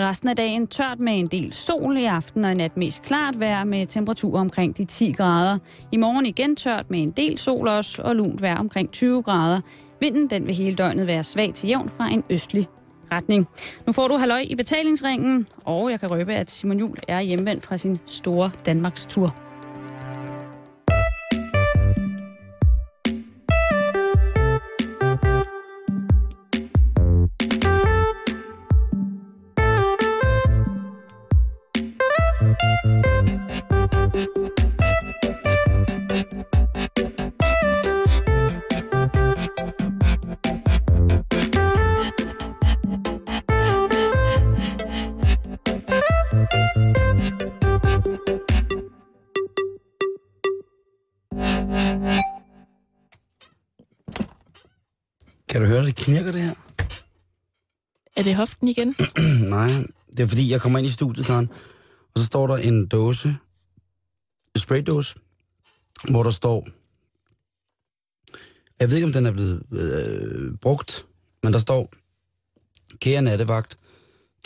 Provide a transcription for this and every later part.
Resten af dagen tørt med en del sol i aften og i nat mest klart vejr med temperaturer omkring de 10 grader. I morgen igen tørt med en del sol også og lunt vejr omkring 20 grader. Vinden den vil hele døgnet være svag til jævn fra en østlig retning. Nu får du halløj i betalingsringen, og jeg kan røbe, at Simon Jul er hjemvendt fra sin store Danmarks tur. Er det hoften igen? Nej, det er fordi, jeg kommer ind i studiet, Karen, og så står der en dåse, en spraydåse, hvor der står, jeg ved ikke, om den er blevet øh, brugt, men der står, kære nattevagt,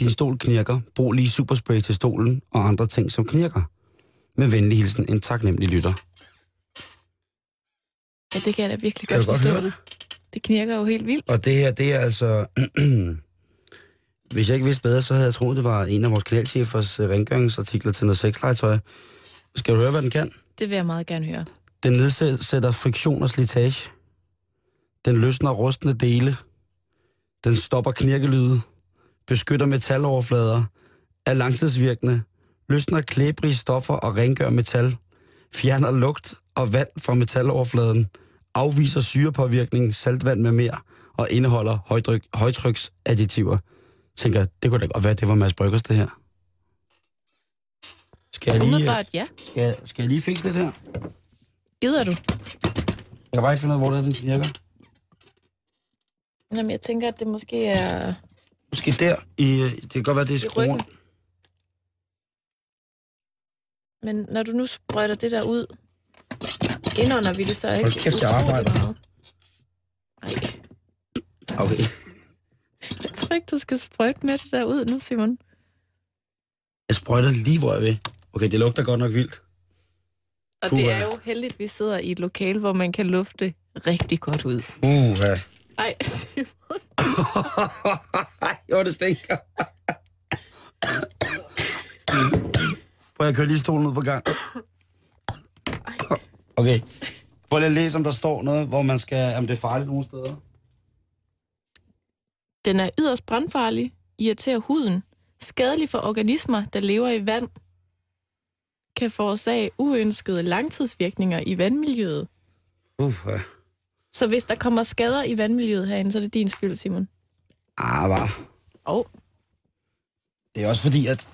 din stol knirker, brug lige superspray til stolen og andre ting, som knirker. Med venlig hilsen, en taknemmelig lytter. Ja, det kan jeg da virkelig Kan godt godt forstå. høre det? Det knirker jo helt vildt. Og det her, det er altså... Hvis jeg ikke vidste bedre, så havde jeg troet, det var en af vores kanalchefers øh, rengøringsartikler til noget sexlegetøj. Skal du høre, hvad den kan? Det vil jeg meget gerne høre. Den nedsætter friktion og slitage. Den løsner rustne dele. Den stopper knirkelyde. Beskytter metaloverflader. Er langtidsvirkende. Løsner klæbrige stoffer og rengør metal. Fjerner lugt og vand fra metaloverfladen. Afviser syrepåvirkning, saltvand med mere. Og indeholder højtryk, højtryksadditiver. Tænker, det kunne da godt være, det var Mads Bryggers, det her. Skal jeg lige, Umiddelbart ja. skal, jeg- skal jeg lige fikse lidt her? Gider du? Jeg kan bare ikke finde ud af, hvor det er, den knirker. Jamen, jeg tænker, at det måske er... Måske der. I, øh, det kan godt være, det er I skruen. ryggen. Men når du nu sprøjter det der ud, indånder vi det så ikke Hold kæft, jeg utrolig arbejder. meget? Ej, Okay. Jeg tror ikke, du skal sprøjte med det der ud nu, Simon. Jeg sprøjter lige, hvor jeg vil. Okay, det lugter godt nok vildt. Og Puha. det er jo heldigt, at vi sidder i et lokal, hvor man kan lufte rigtig godt ud. Uh, ja. Ej, Simon. jo, det stinker. Prøv at køre lige stolen ud på gang. Okay. Prøv lige at læse, om der står noget, hvor man skal... Om det er farligt nogle steder. Den er yderst brandfarlig, irriterer huden, skadelig for organismer, der lever i vand, kan forårsage uønskede langtidsvirkninger i vandmiljøet. Uh, ja. Så hvis der kommer skader i vandmiljøet herinde, så er det din skyld, Simon. Ah, var. Og, Det er også fordi, at...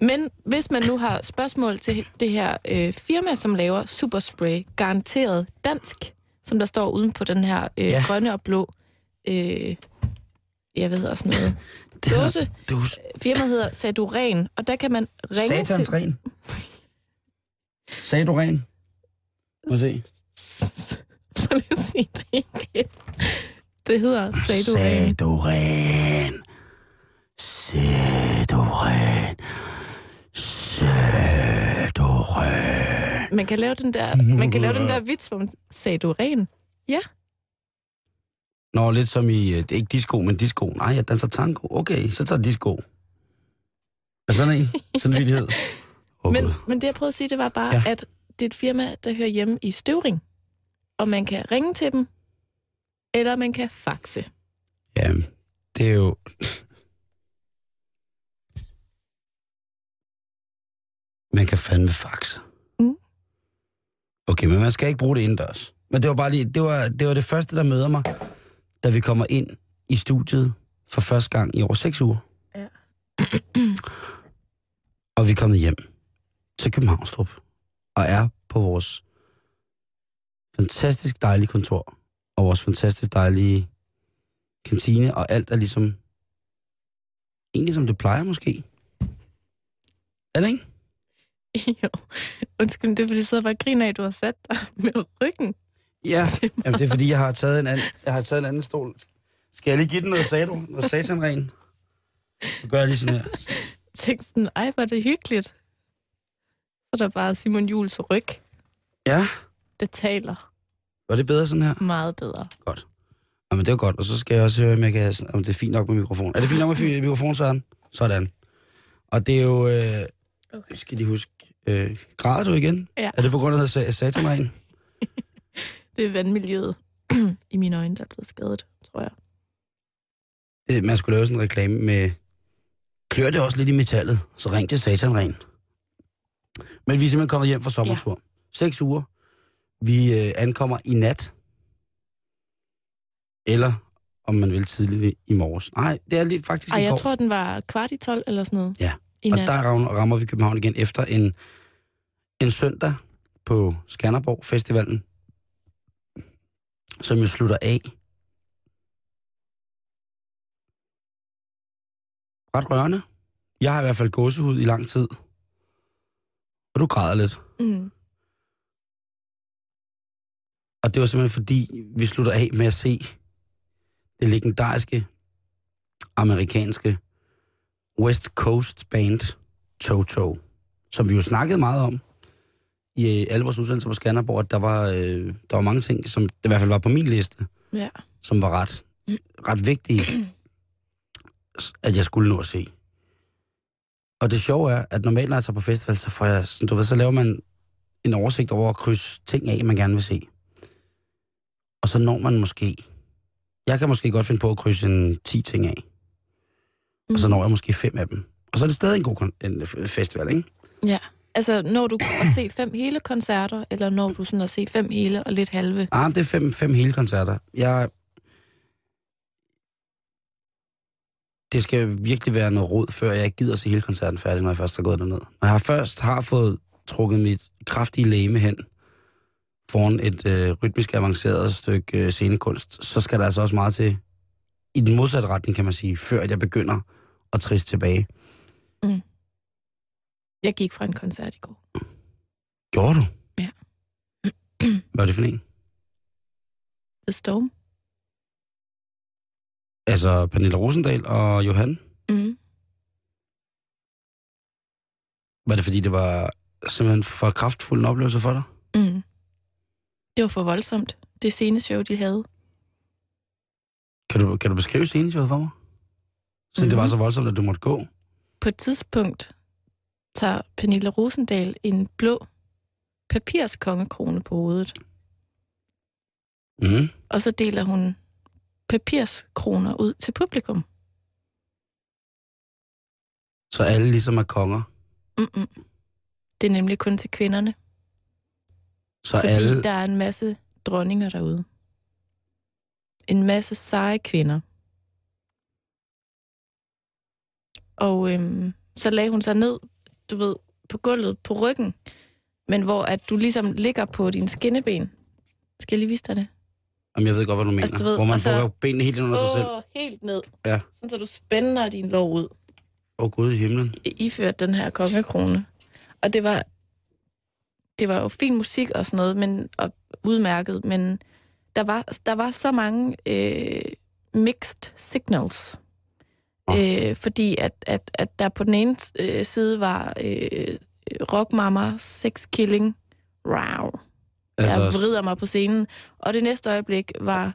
men hvis man nu har spørgsmål til det her øh, firma, som laver Superspray, garanteret dansk, som der står uden på den her øh, ja. grønne og blå, øh, jeg ved også noget, dåse. Du, Firmaet hedder Saduren, og der kan man ringe satans til... ren. Sagde du ren? Må se. Lige sige det igen. Det hedder Saduren. Sædoren. Sædoren. Sædoren. Man kan lave den der, man kan lave den der vits, hvor man Saduren. Ja, Nå, lidt som i, øh, det er ikke disco, men disco. Nej, jeg danser tango. Okay, så tager disco. Er sådan en? Sådan en vidighed? Oh, men, men... men det jeg prøvede at sige, det var bare, Ja. at det er et firma, der hører hjemme i Støvring. Og man kan ringe til dem, eller man kan faxe. Ja, det er jo... Man kan fandme faxe. Mm. Okay, men man skal ikke bruge det indendørs. Men det var bare lige, det var, det var det første, der møder mig, da vi kommer ind i studiet for første gang i over seks uger. Ja. og vi er kommet hjem til Københavnstrup og er på vores fantastisk dejlige kontor og vores fantastisk dejlige kantine, og alt er ligesom egentlig som det plejer måske. Er det ikke? jo, undskyld, det er fordi, jeg sidder bare og griner af, at du har sat dig med ryggen. Ja, Jamen, det er fordi, jeg har taget en anden, jeg har taget en anden stol. Skal jeg lige give den noget, du? Noget satanren? Så gør jeg lige sådan her. tænkte sådan, ej, hvor er det hyggeligt. Så er der bare Simon Jules ryg, Ja, der taler var det bedre sådan her? meget bedre. Godt. Jamen, det var godt. Og så skal jeg også høre, om, jeg kan, om det er fint nok med mikrofonen. Er det fint nok med mikrofonen, Søren? Sådan. Og det er jo... Øh, Okay. skal de huske... Øh, græder du igen? Ja. Er det på grund af sa- satanregn? Det er vandmiljøet i mine øjne, der er blevet skadet, tror jeg. Det, man skulle lave sådan en reklame med... Klør det også lidt i metallet, så ring til satanregn. Men vi er simpelthen kommet hjem fra sommertur. Ja. Seks uger. Vi øh, ankommer i nat. Eller, om man vil, tidligt i morges. Nej, det er lige faktisk Ej, i jeg går. tror, den var kvart i 12 eller sådan noget. Ja. I Og nat. der rammer, rammer vi København igen efter en, en søndag på Skanderborg Festivalen, som jo slutter af. Ret rørende. Jeg har i hvert fald gåsehud i lang tid. Og du græder lidt. Mm. Og det var simpelthen fordi, vi slutter af med at se det legendariske amerikanske West Coast Band Toto, som vi jo snakkede meget om i øh, alle vores udsendelser på Skanderborg, at der var, øh, der var mange ting, som i hvert fald var på min liste, Ja. som var ret, ret vigtige, at jeg skulle nå at se. Og det sjove er, at normalt når jeg tager på festival, så, får jeg, sådan, du ved, så laver man en oversigt over at krydse ting af, man gerne vil se. Og så når man måske... Jeg kan måske godt finde på at krydse en 10 ting af. Og så Mm. når jeg måske fem af dem. Og så er det stadig en god en festival, ikke? Ja. Altså, når du at se fem hele koncerter, eller når du sådan at se fem hele og lidt halve? Ah, det er fem, fem hele koncerter. Jeg... Det skal virkelig være noget råd, før jeg gider se hele koncerten færdig, når jeg først har gået derned. Når jeg først har fået trukket mit kraftige læme hen foran et øh, rytmisk avanceret stykke øh, scenekunst, så skal der altså også meget til i den modsatte retning, kan man sige, før jeg begynder at triste tilbage. Jeg gik fra en koncert i går. Gjorde du? Ja. Hvad var det for en? The Storm. Altså Pernille Rosendal og Johan? Mm. Var det fordi, det var simpelthen for kraftfuld en oplevelse for dig? Mm. Det var for voldsomt. Det sceneshow, de havde. Kan du, kan du beskrive sceneshowet for mig? Så mm-hmm. det var Mhm. så voldsomt, at du måtte gå? På et tidspunkt tager Pernille Rosendal en blå papirskongekrone på hovedet, Mm. og så deler hun papirskroner ud til publikum. Så alle ligesom er konger. Mm-mm. Det er nemlig kun til kvinderne, Så fordi alle... der er en masse dronninger derude. En masse seje kvinder. Og øhm, så lagde hun sig ned, du ved, på gulvet på ryggen, men hvor at du ligesom ligger på dine skinneben. Skal jeg lige vise dig det? Jamen, jeg ved godt, hvad du mener. Altså, du ved, Hvor man og så- bukker benene helt under sig selv. Åh, helt ned. Ja. Sådan, så du spænder din lov ud. Åh, oh, Gud i himlen. iført den her kongekrone. Og det var, det var jo fin musik og sådan noget, men, og udmærket, men der var, der var så mange øh, mixed signals. Øh, fordi at, at, at der på den ene øh, side var øh, rockmama, sex killing, wow, altså, jeg vrider mig på scenen. Og det næste øjeblik var...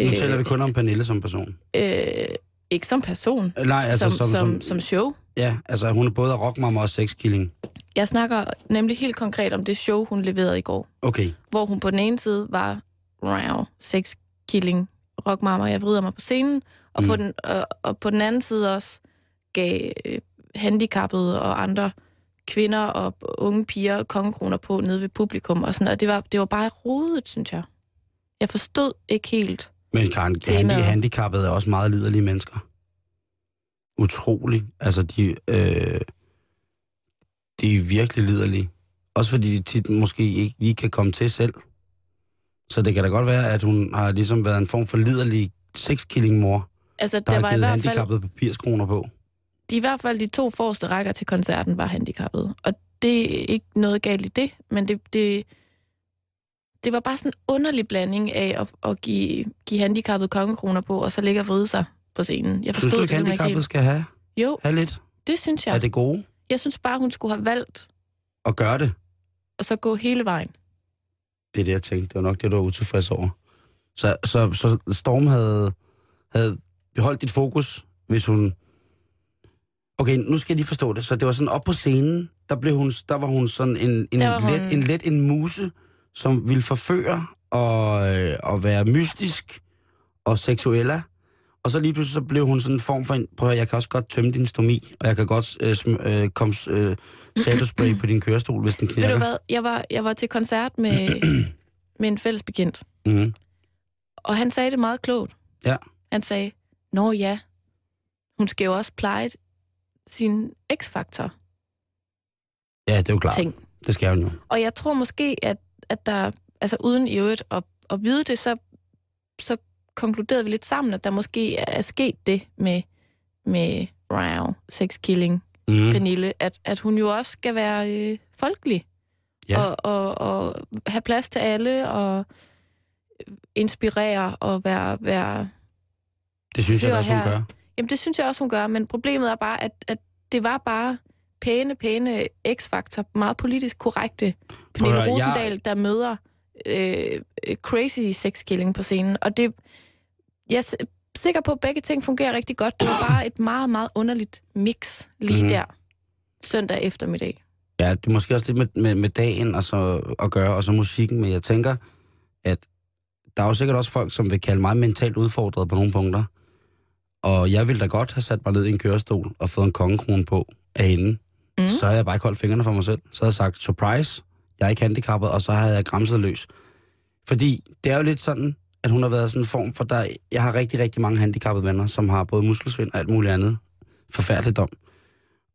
nu taler vi kun om Pernille som person. øh, ikke som person, Øh, Nej, altså som, som, som, som, som show. Ja, altså hun er både rockmamma og sexkilling. Jeg snakker nemlig helt konkret om det show, hun leverede i går. Okay. Hvor hun på den ene side var wow, sex killing, rockmama, jeg vrider mig på scenen. Og, mm. på, den, og, og på den anden side også gav øh, handicappede og andre kvinder og unge piger kongekroner på nede ved publikum. Og, sådan, og det, var, det var bare rodet, synes jeg. Jeg forstod ikke helt. Men Karen, handi, handicappede er også meget liderlige mennesker. Utrolig. Altså, de, øh, de er virkelig liderlige. Også fordi de tit måske ikke lige kan komme til selv. Så det kan da godt være, at hun har ligesom været en form for liderlig sexkilling-mor, Altså, der der var i givet hvert fald, handicappede papirskroner på. de, i hvert fald de to forreste rækker til koncerten var handicappede. Og det er ikke noget galt i det, men det, det, det var bare sådan en underlig blanding af at, at give, give handicappede kongekroner på, og så ligge og vride sig på scenen. Jeg Synes forstod du det ikke, simpelthen handicappede skal have? Jo, have lidt? det synes jeg. Er det gode Jeg synes bare, hun skulle have valgt at gøre det? at så gå hele vejen. Det er det, jeg tænkte. Det var nok det, du var utilfreds over. Så, så, så Storm havde, havde beholdt dit fokus, hvis hun... Okay, nu skal jeg lige forstå det. Så det var sådan op på scenen, der, blev hun, der var hun sådan en, en, let, hun- en let en muse, som ville forføre og, øh, og være mystisk og seksuella. Og så lige pludselig så blev hun sådan en form for en... Prøv at, jeg kan også godt tømme din stomi, og jeg kan godt øh, sm, øh, komme øh, saldospray på din kørestol, hvis den Ved knirker. du hvad? Jeg var, jeg var til koncert med, med en fælles bekendt, Mm. og han sagde det meget klogt. Ja. Han sagde, Nå ja, hun skal jo også pleje sin x-faktor Ja, det er jo klart. ting. Det skal hun jo. Og jeg tror måske, at, at der, altså uden i øvrigt at, at vide det, så, så konkluderede vi lidt sammen, at der måske er sket det med, med wow, sex killing, mm. Pernille, at, at hun jo også skal være øh, folkelig. Ja. Og, og, og have plads til alle, og inspirere og være, være... Det synes jeg også, hun gør. Jamen, det synes jeg også, hun gør, men problemet er bare, at, at det var bare pæne, pæne x-faktor, meget politisk korrekte Pernille at høre, jeg- Rosendal, der møder øh, øh, crazy sex killing på scenen. Og det, jeg er sikker på, at begge ting fungerer rigtig godt. Det var bare et meget, meget underligt mix lige Mhm. mm. der søndag eftermiddag. Ja, det er måske også lidt med, med, med dagen og så, at gøre, og så musikken, men jeg tænker, at der er jo sikkert også folk, som vil kalde mig mentalt udfordret på nogle punkter. Og jeg ville da godt have sat mig ned i en kørestol og fået en kongekrone på af hende. Mm. Så havde jeg bare ikke holdt fingrene for mig selv. Så havde jeg sagt, surprise, jeg er ikke handicappet, og så havde jeg græmset løs. Fordi det er jo lidt sådan, at hun har været sådan en form for, der, jeg har rigtig, rigtig mange handicappede venner, som har både muskelsvind og alt muligt andet forfærdeligt om.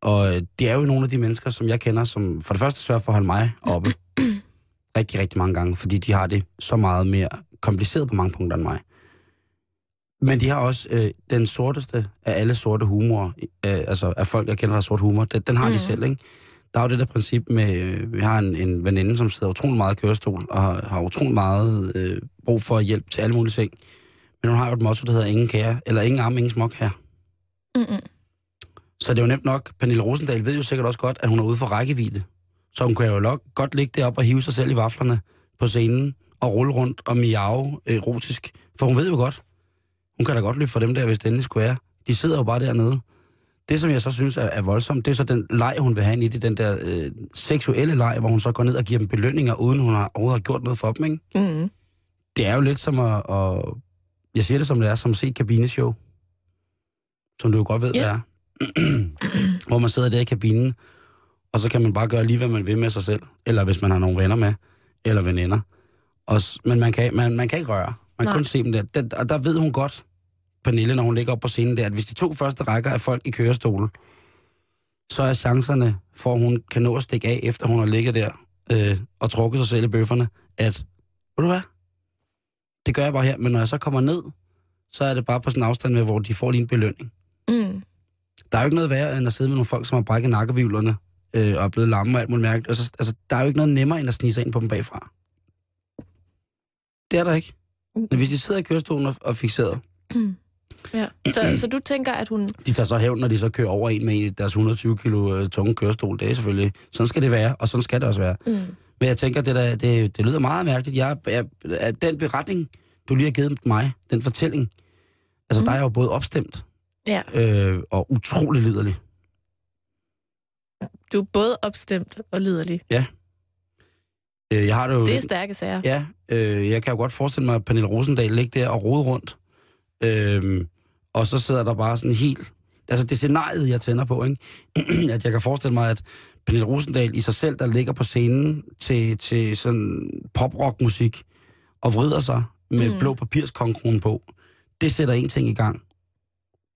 Og øh, det er jo nogle af de mennesker, som jeg kender, som for det første sørger for at holde mig oppe rigtig, rigtig mange gange, fordi de har det så meget mere kompliceret på mange punkter end mig. Men de har også øh, den sorteste af alle sorte humor, øh, altså af folk, jeg kender, der har sort humor, den, den har mm. de selv, ikke? Der er jo det der princip med, øh, vi har en, en veninde, som sidder utrolig meget i kørestol, og har, har utrolig meget øh, brug for hjælp til alle mulige ting. Men hun har jo et motto, der hedder ingen kære, eller ingen arm, ingen smok her. Mm-mm. Så det er jo nemt nok. Pernille Rosendal ved jo sikkert også godt, at hun er ude for rækkevidde. Så hun kan jo nok godt ligge deroppe og hive sig selv i vaflerne på scenen og rulle rundt og miave erotisk. For hun ved jo godt, hun kan da godt løbe for dem der, hvis det endelig skulle være. De sidder jo bare dernede. Det, som jeg så synes er, er voldsomt, det er så den leg, hun vil have ind i det, den der øh, seksuelle leg, hvor hun så går ned og giver dem belønninger, uden hun har, overhovedet har gjort noget for dem, ikke? Mm-hmm. Det er jo lidt som at, at jeg siger det som det er, som at se et kabineshow. Som du jo godt ved, yeah. det er. Hvor man sidder der i kabinen, og så kan man bare gøre lige, hvad man vil med sig selv. Eller hvis man har nogle venner med, eller veninder. Og, men man kan, man, man kan ikke røre. Man kan kun se dem der. der. Og der ved hun godt, Pernille, når hun ligger op på scenen der, at hvis de to første rækker er folk i kørestol, så er chancerne for, at hun kan nå at stikke af, efter hun har ligget der øh, og trukket sig selv i bøfferne, at, ved du hvad, det gør jeg bare her, men når jeg så kommer ned, så er det bare på sådan en afstand med, hvor de får lige en belønning. Mm. Der er jo ikke noget værre, end at sidde med nogle folk, som har brækket nakkevivlerne, øh, og er blevet lamme og alt muligt mærkeligt. Altså, altså, der er jo ikke noget nemmere, end at snige sig ind på dem bagfra. Det er der ikke. Men hvis de sidder i kørestolen og, og fixeret, Ja. Så, så du tænker, at hun... de tager så hævn, når de så kører over en med en deres 120 kilo øh, tunge kørestol. Det er selvfølgelig, sådan skal det være, og sådan skal det også være. Mm. Men jeg tænker, det, der, det, det lyder meget mærkeligt. Jeg, jeg, at den beretning, du lige har givet mig, den fortælling, altså Mm. mm. der er jo både opstemt Ja, øh, og utrolig liderlig. du er både opstemt og liderlig. Øh, jeg har det jo... Det er stærke sager. Ja, øh, jeg kan jo godt forestille mig, at Pernille Rosendal ligger der og rode rundt. Øh, og så sidder der bare sådan helt... Altså det scenariet, jeg tænder på, ikke? at jeg kan forestille mig, at Pernille Rosendal i sig selv, der ligger på scenen til, til sådan pop-rock-musik, og vrider sig med Mm. mm. blå papirskonkronen på, det sætter en ting i gang.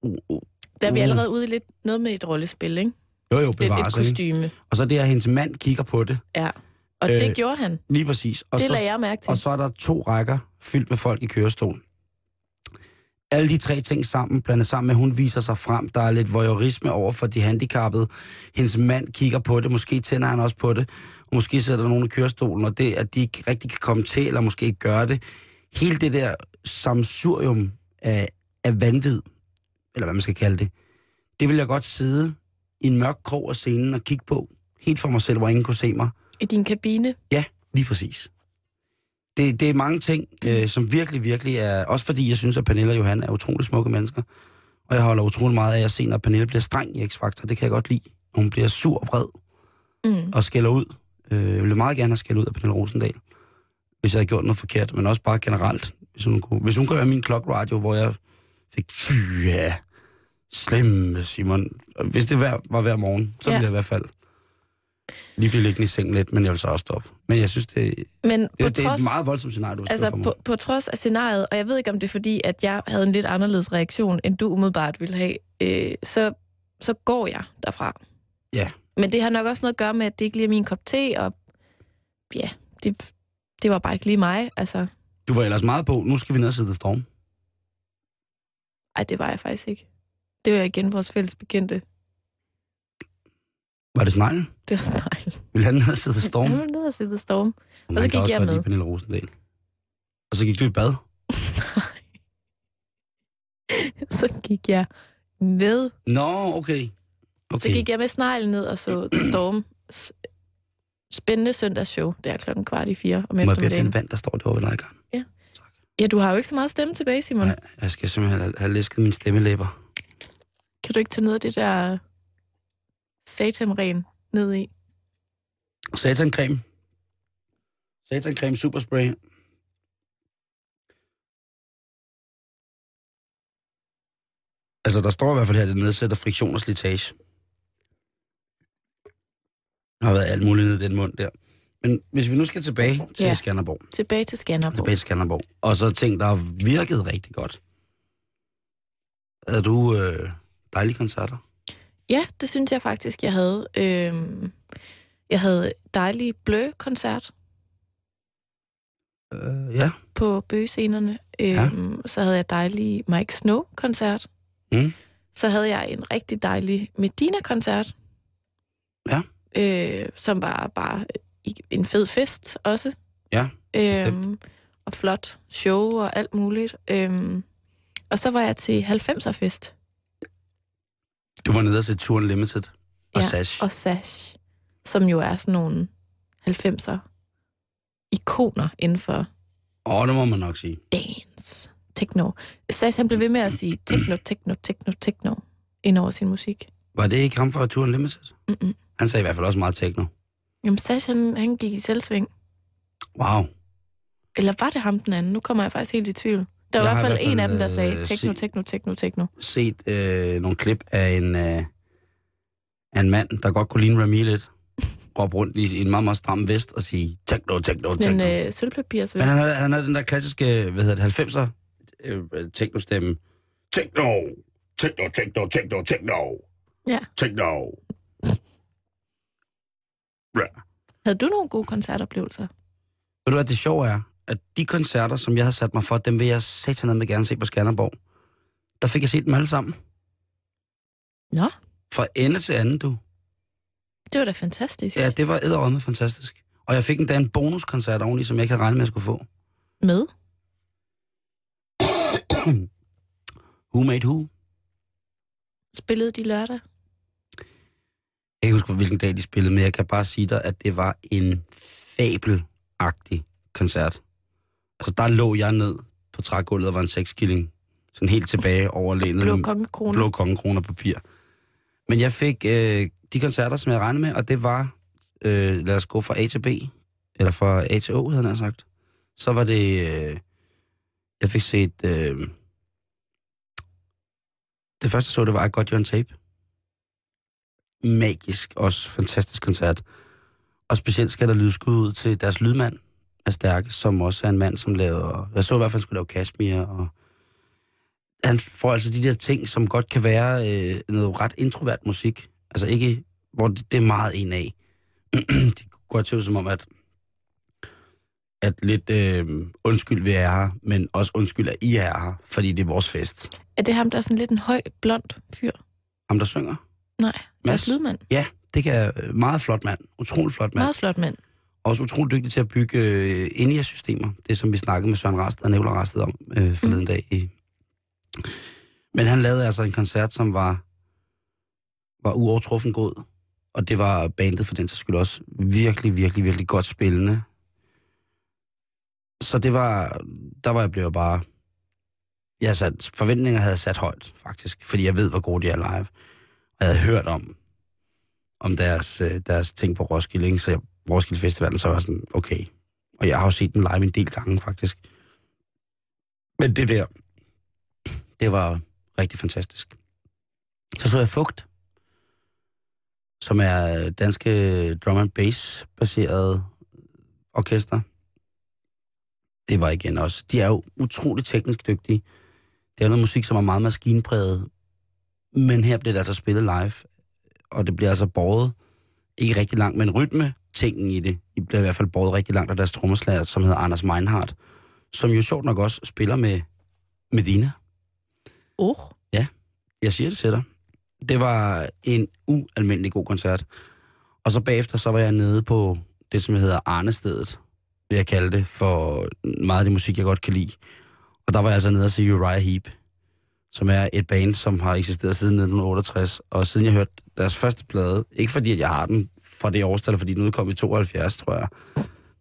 Uh, uh. Der er vi Uh. allerede ude i lidt noget med et rollespil, ikke? Jo, jo, Det er et bevares, ikke? kostyme. Og så det, at hendes mand kigger på det, Ja. Og Øh, det gjorde han. lige præcis. Og Det så, lader jeg mærke til. Og så er der to rækker fyldt med folk i kørestol. Alle de tre ting sammen, blandet sammen med, at hun viser sig frem. Der er lidt voyeurisme over for de handicappede. Hendes mand kigger på det. Måske tænder han også på det. Og måske sætter der nogen i kørestolen, og det, at de ikke rigtig kan komme til, eller måske ikke gøre det. Hele det der samsurium af, af vanvid, eller hvad man skal kalde det, det vil jeg godt sidde i en mørk krog af scenen og kigge på, helt for mig selv, hvor ingen kunne se mig. I din kabine? Ja, lige præcis. Det, det er mange ting, øh, som virkelig, virkelig er... Også fordi jeg synes, at Pernille og Johan er utrolig smukke mennesker. Og jeg holder utrolig meget af at se, når Pernille bliver streng i X-Factor. Det kan jeg godt lide. Hun bliver sur og vred Mm. og skælder ud. Øh, jeg ville meget gerne have skældt ud af Pernille Rosendal, hvis jeg havde gjort noget forkert, men også bare generelt. Hvis hun kunne, hvis hun kunne være min klokradio, hvor jeg fik, fy ja, slemme Simon. Hvis det hver, var hver morgen, så Ja. ville jeg i hvert fald lige blive liggende i sengen lidt, men jeg vil så også stoppe. Men jeg synes, det, Men på det, det er trods, et meget voldsomt scenarie, du altså for mig. på, på trods af scenariet, og jeg ved ikke, om det er fordi, at jeg havde en lidt anderledes reaktion, end du umiddelbart ville have, øh, så, så går jeg derfra. Ja. Men det har nok også noget at gøre med, at det ikke lige er min kop te, og ja, det, det var bare ikke lige mig. Altså, Du var ellers meget på, nu skal vi ned og sidde storm. ej, det var jeg faktisk ikke. Det var igen vores fælles bekendte. Var det sneglen? Det var snegl. Ville han ned og sidde storm? Han var nede og sidde storm. Man så kan gik jeg med. Pernille Rosendal. Og så gik du i bad. så gik jeg med. Nå, okay. Så gik jeg med sneglen ned og så The Storm. Spændende søndagsshow, der klokken kvart i fire om Må jeg bede eftermiddagen. den vand, der står derovre ved dig, Karen? Ja, du har jo ikke så meget stemme tilbage, Simon. Ja, jeg skal simpelthen have, have læsket mine stemmelæber. Kan du ikke tage noget af det der satanren ned i? Satancreme. Satancreme superspray. Altså, der står i hvert fald her, at det nedsætter friktion og slitage. Der har været alt muligt nede i den mund der. Men hvis vi nu skal tilbage til Ja. ja. Skanderborg. Tilbage til Skanderborg. Tilbage til Skanderborg. Og så ting, der har virket rigtig godt. Havde du øh, dejlige koncerter? Ja, det synes jeg faktisk, jeg havde. Øhm, jeg havde dejlig blø-koncert Øh, ja. på bøgescenerne. Ja. Øhm, Så havde jeg dejlig Mike Snow-koncert. Mm. Så havde jeg en rigtig dejlig Medina-koncert. Ja. Øh, som var bare en fed fest også. Ja, Øhm, og flot show og alt muligt. Øhm, og så var jeg til 90'er-fest. Du var nede og se Touren Limited og Ja, Sash. Og Sash, som jo er sådan nogle 90'er ikoner inden for Åh, oh, det må man nok sige. dance, techno. Sash, han blev ved med at sige techno, techno, techno, techno ind over sin musik. Var det ikke ham fra Touren Limited? Mm-mm. Han sagde i hvert fald også meget techno. Jamen, Sash, han, han gik i selvsving. Wow. Eller var det ham den anden? Nu kommer jeg faktisk helt i tvivl. Der var Jeg i hvert fald en af dem, der øh, sagde techno, set- techno, techno, techno. Set øh, nogle klip af en, øh, af en mand, der godt kunne ligne Remy lidt. Råbe rundt i en meget, meget stram vest og sige techno, techno, Sådan techno. en øh, sølvpapirs Men han havde, han havde den der klassiske, hvad hedder det, 90'er øh, techno-stemme. Techno, techno, techno, techno, techno. Ja. Techno. Ja. Havde du nogle gode koncertoplevelser? Ved du hvad det sjove er? At de koncerter, som jeg har sat mig for, dem vil jeg satan med gerne se på Skanderborg. Der fik jeg set dem alle sammen. Nå, Fra ende til anden, du. det var da fantastisk. Ja, det var edderrømme fantastisk. Og jeg fik endda en bonuskoncert oveni, som jeg ikke havde regnet med, at jeg skulle få. Med? Who Made Who? Spillede de lørdag? Jeg kan ikke huske, hvilken dag de spillede, men jeg kan bare sige dig, at det var en fabelagtig koncert. Altså, der lå jeg ned på trægulvet og var en sekskilling. Sådan helt tilbage over lænet. Blå med kongekrone? blå kongekroner papir. Men jeg fik øh, de koncerter, som jeg regnede med, og det var, øh, lad os gå fra A til B, eller fra A til O, havde han sagt. Så var det, øh, jeg fik set, øh, det første jeg så, det var I Got You On Tape. Magisk, også fantastisk koncert. Og specielt skal der lyde skud ud til deres lydmand, er stærke, som også er en mand, som laver, jeg så i hvert fald, han skulle lave Kashmir, og han får altså de der ting, som godt kan være øh, noget ret introvert musik. Altså ikke, hvor det, det er meget en af. det kunne godt ud som om, at, at lidt øh, undskyld, vi er her, men også undskyld, at I er her, fordi det er vores fest. Er det ham, der er sådan lidt en høj, blond fyr? Ham, der synger? Nej, deres Mads? lydmand. Ja, det kan Meget flot mand. Utrolig flot mand. Meget flot mand. Også utrolig dygtig til at bygge øh, INIA-systemer. Det, som vi snakkede med Søren Rasted og Nævler Rasted om øh, forleden Mm. dag. I. Men han lavede altså en koncert, som var var uovertruffen god. Og det var bandet for den så skyld også virkelig, virkelig, virkelig godt spillende. Så det var, der var jeg blevet bare, jeg sat, forventninger havde jeg sat højt, faktisk, fordi jeg ved, hvor gode de er live. Og jeg havde hørt om, om deres, øh, deres ting på Roskilde, ikke? så jeg, Roskilde Festivalen, så var jeg sådan, okay. Og jeg har jo set dem live en del gange, faktisk. Men det der, det var rigtig fantastisk. Så så jeg Fugt, som er danske drum and bass baseret orkester. Det var igen også. De er jo utrolig teknisk dygtige. Det er noget musik, som er meget maskinpræget. Men her bliver det altså spillet live. Og det bliver altså båret ikke rigtig langt, men rytme tingen i det. I bliver i hvert fald båret rigtig langt af deres trommeslager, som hedder Anders Meinhardt, som jo sjovt nok også spiller med Medina. Oh. Ja, jeg siger det til dig. Det var en ualmindelig god koncert. Og så bagefter, så var jeg nede på det, som hedder Arnestedet, vil jeg kalde det, for meget af det musik, jeg godt kan lide. Og der var jeg altså nede og se Uriah Heep, som er et band, som har eksisteret siden 1968. Og siden jeg hørte deres første plade, ikke fordi at jeg har den fra det årstal, fordi den udkom i 72, tror jeg,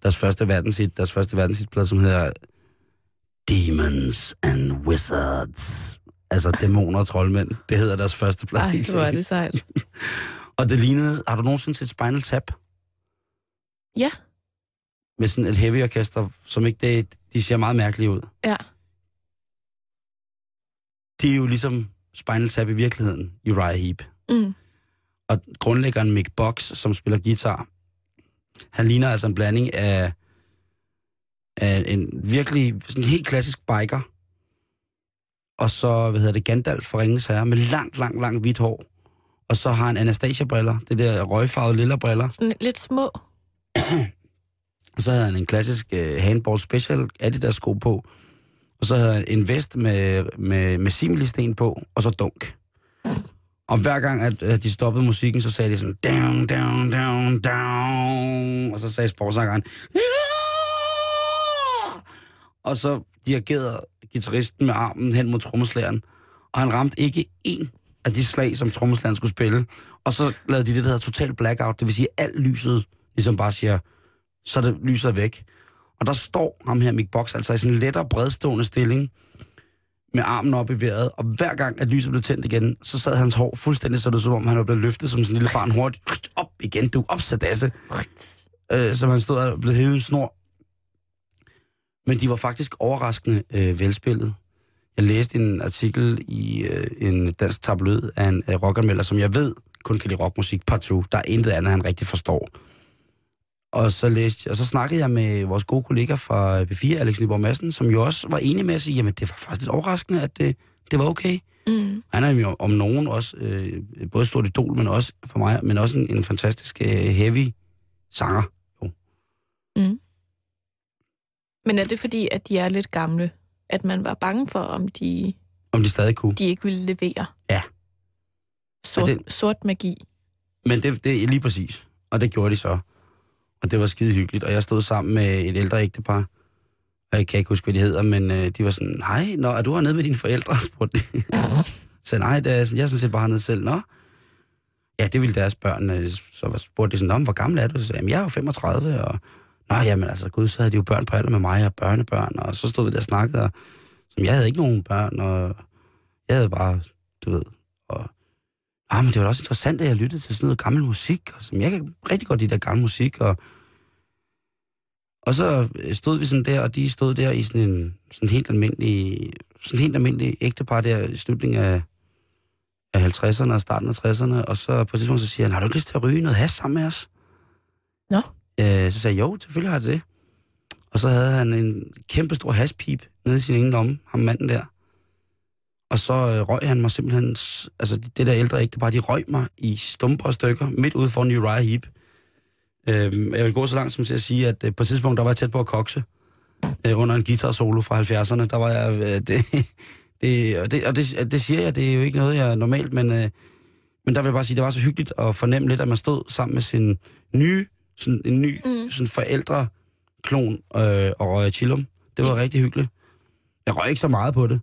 deres første verdenshit, deres første verdenshitplade, som hedder Demons and Wizards. Altså dæmoner og troldmænd. Det hedder deres første plade. Ej, hvor er det sejt. og det lignede... Har du nogensinde set Spinal Tap? Ja. Med sådan et heavy orkester, som ikke... Det, de ser meget mærkelige ud. Ja. Det er jo ligesom Spinal Tap i virkeligheden, Uriah Heep. Mm. Og grundlæggeren Mick Box, som spiller guitar, han ligner altså en blanding af, af en virkelig sådan helt klassisk biker, og så, hvad hedder det, Gandalf fra Ringens Herre, med langt, langt, langt hvidt hår. Og så har han Anastasia-briller, det der røgfarvede lille briller. Sådan lidt små. Og så havde han en klassisk uh, handball special Adidas sko på. Og så havde han en vest med, med, med similisten på, og så dunk. Og hver gang, at, at de stoppede musikken, så sagde de sådan, down, down, down, down. Og så sagde sportsangeren! Og så dirigerede gitarristen med armen hen mod trommeslageren. Og han ramte ikke én af de slag, som trommeslageren skulle spille. Og så lavede de det, der hedder total blackout. Det vil sige, at alt lyset ligesom bare siger, så det lyser væk. Og der står ham her, Mick Box, altså i sådan en lettere bredstående stilling, med armen op i vejret, og hver gang, at lyset blev tændt igen, så sad hans hår fuldstændig så det som om, han var blevet løftet som sådan en lille barn hurtigt. Op igen, du, op sadasse. Øh, som han stod og blev hævet en snor. Men de var faktisk overraskende øh, velspillet. Jeg læste en artikel i øh, en dansk tabloid af en øh, rockanmelder, som jeg ved kun kan lide rockmusik partout. Der er intet andet, han rigtig forstår. Og så, læste, og så snakkede jeg med vores gode kollega fra B4, Alex Nyborg Madsen, som jo også var enig med at sige, jamen det var faktisk lidt overraskende, at det, det var okay. Mm. Han er jo om nogen også øh, både stort idol, men også for mig, men også en, en fantastisk øh, heavy sanger. Jo. Mm. Men er det fordi, at de er lidt gamle? At man var bange for, om de, Om de stadig kunne. de ikke ville levere? Ja. Sort, det... sort magi. Men det, det er lige præcis. Og det gjorde de så. Og det var skide hyggeligt. Og jeg stod sammen med et ældre ægtepar. Og jeg kan ikke huske, hvad de hedder, men øh, de var sådan, hej, nå, er du hernede med dine forældre? spurgte de. så nej, det er, jeg er sådan set bare hernede selv. Nå, ja, det ville deres børn. Øh, så spurgte de sådan, hvor gammel er du? Så sagde jeg, jeg er jo 35, og nå, jamen altså, gud, så havde de jo børn på alder med mig, og børnebørn, og så stod vi der og snakkede, og som jeg havde ikke nogen børn, og jeg havde bare, du ved, og ah, men det var da også interessant, at jeg lyttede til sådan noget gammel musik, og som jeg kan rigtig godt lide der gammel musik, og og så stod vi sådan der, og de stod der i sådan en sådan helt almindelig, sådan helt almindelig ægtepar der i slutningen af, af 50'erne og starten af 60'erne, og så på et tidspunkt så siger han, har du ikke lyst til at ryge noget has sammen med os? Nå. Øh, så sagde jeg, jo, selvfølgelig har jeg det. Og så havde han en kæmpe stor haspip nede i sin ene lomme, ham manden der. Og så øh, røg han mig simpelthen, altså det der ældre ægtepar, de røg mig i stumper og stykker, midt ude foran Uriah Heep. Øh, jeg vil gå så langt som til at sige, at øh, på et tidspunkt, der var jeg tæt på at kokse øh, under en guitar solo fra 70'erne. Der var jeg, øh, det, det, og det, og det, det siger jeg, det er jo ikke noget, jeg er normalt, men, øh, men der vil jeg bare sige, det var så hyggeligt at fornemme lidt, at man stod sammen med sin nye, sådan en ny Mm. sådan forældre klon øh, og røg chillum. Det var Det- rigtig hyggeligt. Jeg røg ikke så meget på det,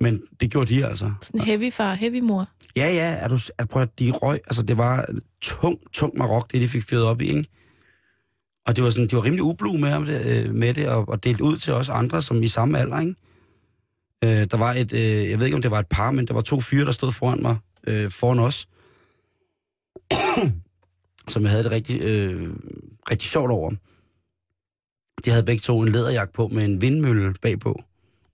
men det gjorde de altså. Sådan heavy far, heavy mor. Ja, ja, er du, er, prøv at de røg, altså det var tung, tung marok, det de fik fyret op i, ikke? Og det var sådan, de var rimelig ublu med, det, øh, med det, og, og delt ud til os andre, som i samme alder, ikke? Øh, der var et, øh, jeg ved ikke om det var et par, men der var to fyre, der stod foran mig, øh, foran os, som jeg havde det rigtig, øh, rigtig sjovt over. De havde begge to en læderjakke på med en vindmølle bagpå.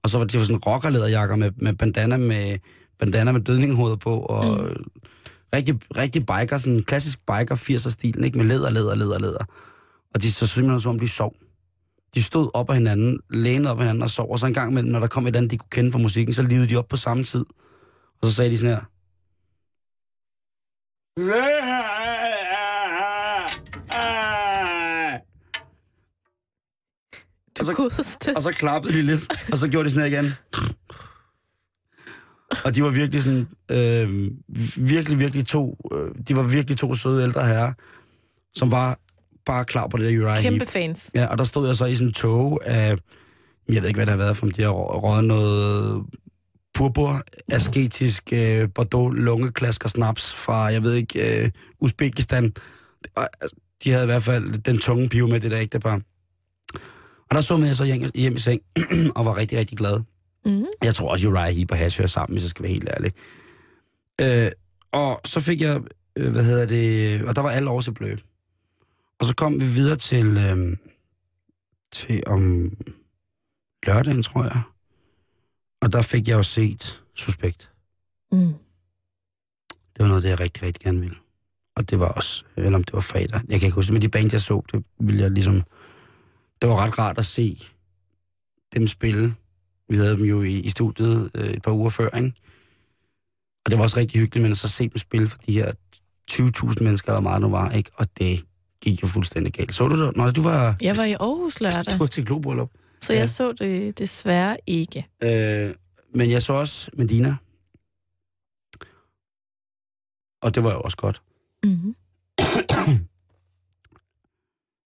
Og så var det var sådan rockerlæderjakker med, med bandana med bandana med dødninghoveder på, og mm. rigtig, rigtig biker, sådan klassisk biker 80'er-stilen, ikke? Med læder, læder, læder, læder. Og de så simpelthen som om de sov. De stod op af hinanden, lænede op af hinanden og sov, og så en gang imellem, når der kom et andet, de kunne kende fra musikken, så livede de op på samme tid. Og så sagde de sådan her. Og så. Og så klappede de lidt, og så gjorde de sådan her igen. Og de var virkelig sådan, øh, virkelig, virkelig to, øh, de var virkelig to søde ældre herrer, som var bare klar på det der Uriah Kæmpe Heep. fans. Ja, og der stod jeg så i sådan en tog af, jeg ved ikke, hvad det har været for, om de har røget noget purpur, asketisk øh, Bordeaux, lungeklasker snaps fra, jeg ved ikke, øh, Uzbekistan. Og, altså, de havde i hvert fald den tunge pive med det der ægtepar. Og der så jeg så hjem, hjem i seng, og var rigtig, rigtig glad. Mm. Jeg tror også, Uriah Heep og Hash hører sammen, hvis jeg skal være helt ærlig. Øh, og så fik jeg, øh, hvad hedder det, og der var alle år til blø. Og så kom vi videre til, øh, til om lørdagen, tror jeg. Og der fik jeg jo set Suspekt. Mm. Det var noget, det jeg rigtig, rigtig gerne ville. Og det var også, eller om det var fredag, jeg kan ikke huske det, men de band, jeg så, det ville jeg ligesom, det var ret rart at se dem spille. Vi havde dem jo i, i studiet øh, et par uger før, ikke? Og det var også rigtig hyggeligt, men at så se dem spille for de her 20.000 mennesker, eller meget nu var, ikke? Og det gik jo fuldstændig galt. Så du det? Nå, du var... Jeg var i Aarhus lørdag, Du var til globryllup. så ja. jeg så det desværre ikke. Øh, men jeg så også Medina. Og det var jo også godt. Mm-hmm.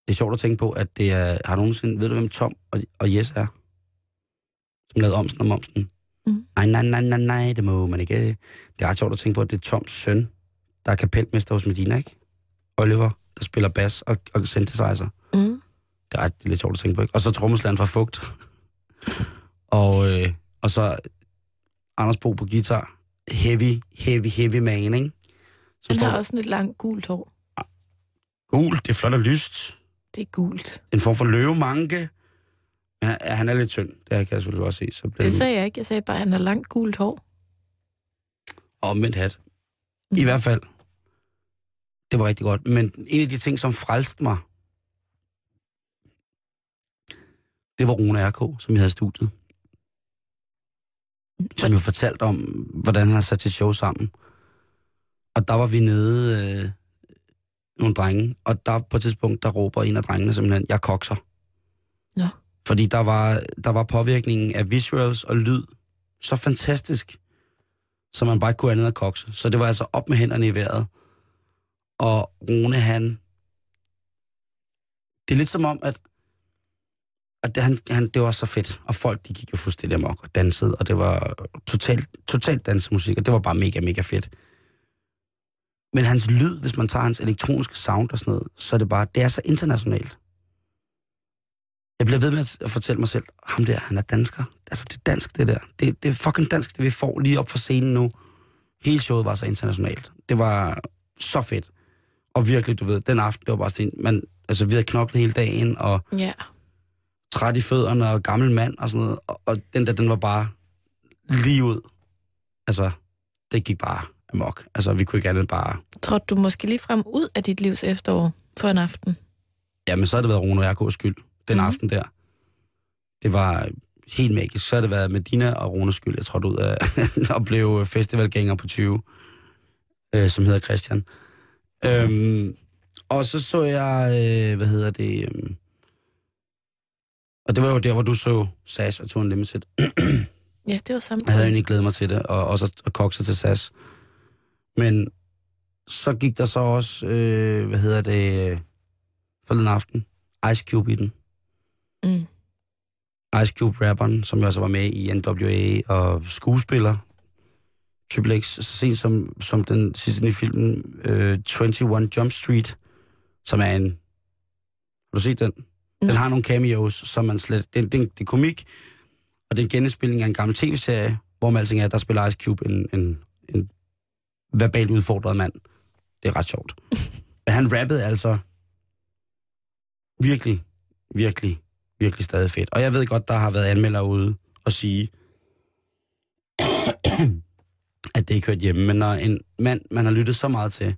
Det er sjovt at tænke på, at det er... Har du nogensinde... Ved du, hvem Tom og, og Jes er? Som lavede Omsen og Momsen. Mhm. Nej, nej, nej, nej, nej, det må man ikke. Det er ret sjovt at tænke på, at det er Toms søn, der er kapelmester hos Medina, ikke? Oliver, der spiller bas og, og synthesizer. Mm. Det er, ret, det er lidt sjovt at tænke på, ikke? Og så trommeslageren fra Fugt. og, øh, og så Anders Bo på guitar. Heavy, heavy, heavy man, ikke? Som Han har også sådan et langt gult hår. Gul, det er flot og lyst. Det er gult. En form for løvemanke. Men han, han er lidt tynd, det kan jeg selvfølgelig også se. Så Det sagde jeg ikke. Jeg sagde bare, at han har langt gult hår. omvendt hat. I hvert fald. Det var rigtig godt. Men en af de ting, som frelste mig, det var Rune R.K., som jeg havde studiet. Som jo fortalte om, hvordan han har sat sit show sammen. Og der var vi nede, øh, nogle drenge, og der på et tidspunkt, der råber en af drengene simpelthen, jeg kokser. Nå. Fordi der var, der var påvirkningen af visuals og lyd så fantastisk, så man bare ikke kunne andet at kokse. Så det var altså op med hænderne i vejret. Og Rune, han... Det er lidt som om, at, at det, han, han, det var så fedt. Og folk, de gik jo fuldstændig amok og dansede, og det var totalt, totalt dansemusik, og det var bare mega, mega fedt. Men hans lyd, hvis man tager hans elektroniske sound og sådan noget, så er det bare, det er så internationalt. Jeg bliver ved med at fortælle mig selv, ham der, han er dansker. Altså, det er dansk, det der. Det, det er fucking dansk, det vi får lige op for scenen nu. Hele showet var så internationalt. Det var så fedt. Og virkelig, du ved, den aften, det var bare sådan, man, altså, vi havde knoklet hele dagen, og Ja. træt i fødderne, og gammel mand, og sådan noget. Og, og den der, den var bare lige ud. Altså, det gik bare amok. Altså, vi kunne ikke andet bare... Trådte du måske lige frem ud af dit livs efterår for en aften? Jamen, så har det været Rune og RK's skyld, den mm. aften der. Det var helt magisk. Så har det været Medina og Runes skyld, jeg trådte ud af og blev festivalgænger på 20, øh, som hedder Christian. Øhm, og så så jeg, øh, hvad hedder det, øhm, og det var jo der, hvor du så SAS og Tour Unlimited. Ja, det var Jeg havde samtidig. egentlig glædet mig til det, og også at, kokse til SAS. Men så gik der så også, øh, hvad hedder det, øh, forleden aften, Ice Cube i den. Mm. Ice Cube rapperen, som jo også var med i NWA og skuespiller. Triple X, så sent som, som den sidste i filmen, øh, 21 Jump Street, som er en... Har du set den? Den Nej. har nogle cameos, som man slet... Det, det, det er komik, og det er en genindspilning af en gammel tv-serie, hvor man altså er, der spiller Ice Cube en, en, en verbalt udfordret mand. Det er ret sjovt. Men han rappede altså virkelig, virkelig, virkelig stadig fedt. Og jeg ved godt, der har været anmeldere ude og sige, at det ikke hørt hjemme. Men når en mand, man har lyttet så meget til,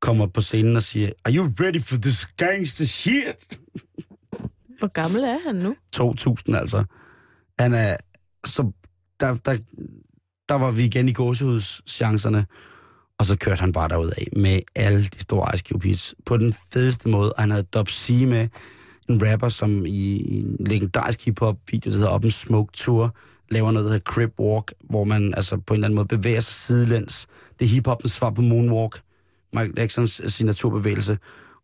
kommer på scenen og siger, Are you ready for this gangster shit? Hvor gammel er han nu? 2000 altså. Han er, så der, der, der var vi igen i gåsehudschancerne, og så kørte han bare derud af med alle de store Ice Cube hits på den fedeste måde. Og han havde Dub C med, en rapper, som i, i en legendarisk hiphop-video, der hedder Up Smoke Tour, laver noget, der hedder Crip Walk, hvor man altså på en eller anden måde bevæger sig sidelæns. Det er hiphopens svar på Moonwalk. Michael Jacksons signaturbevægelse,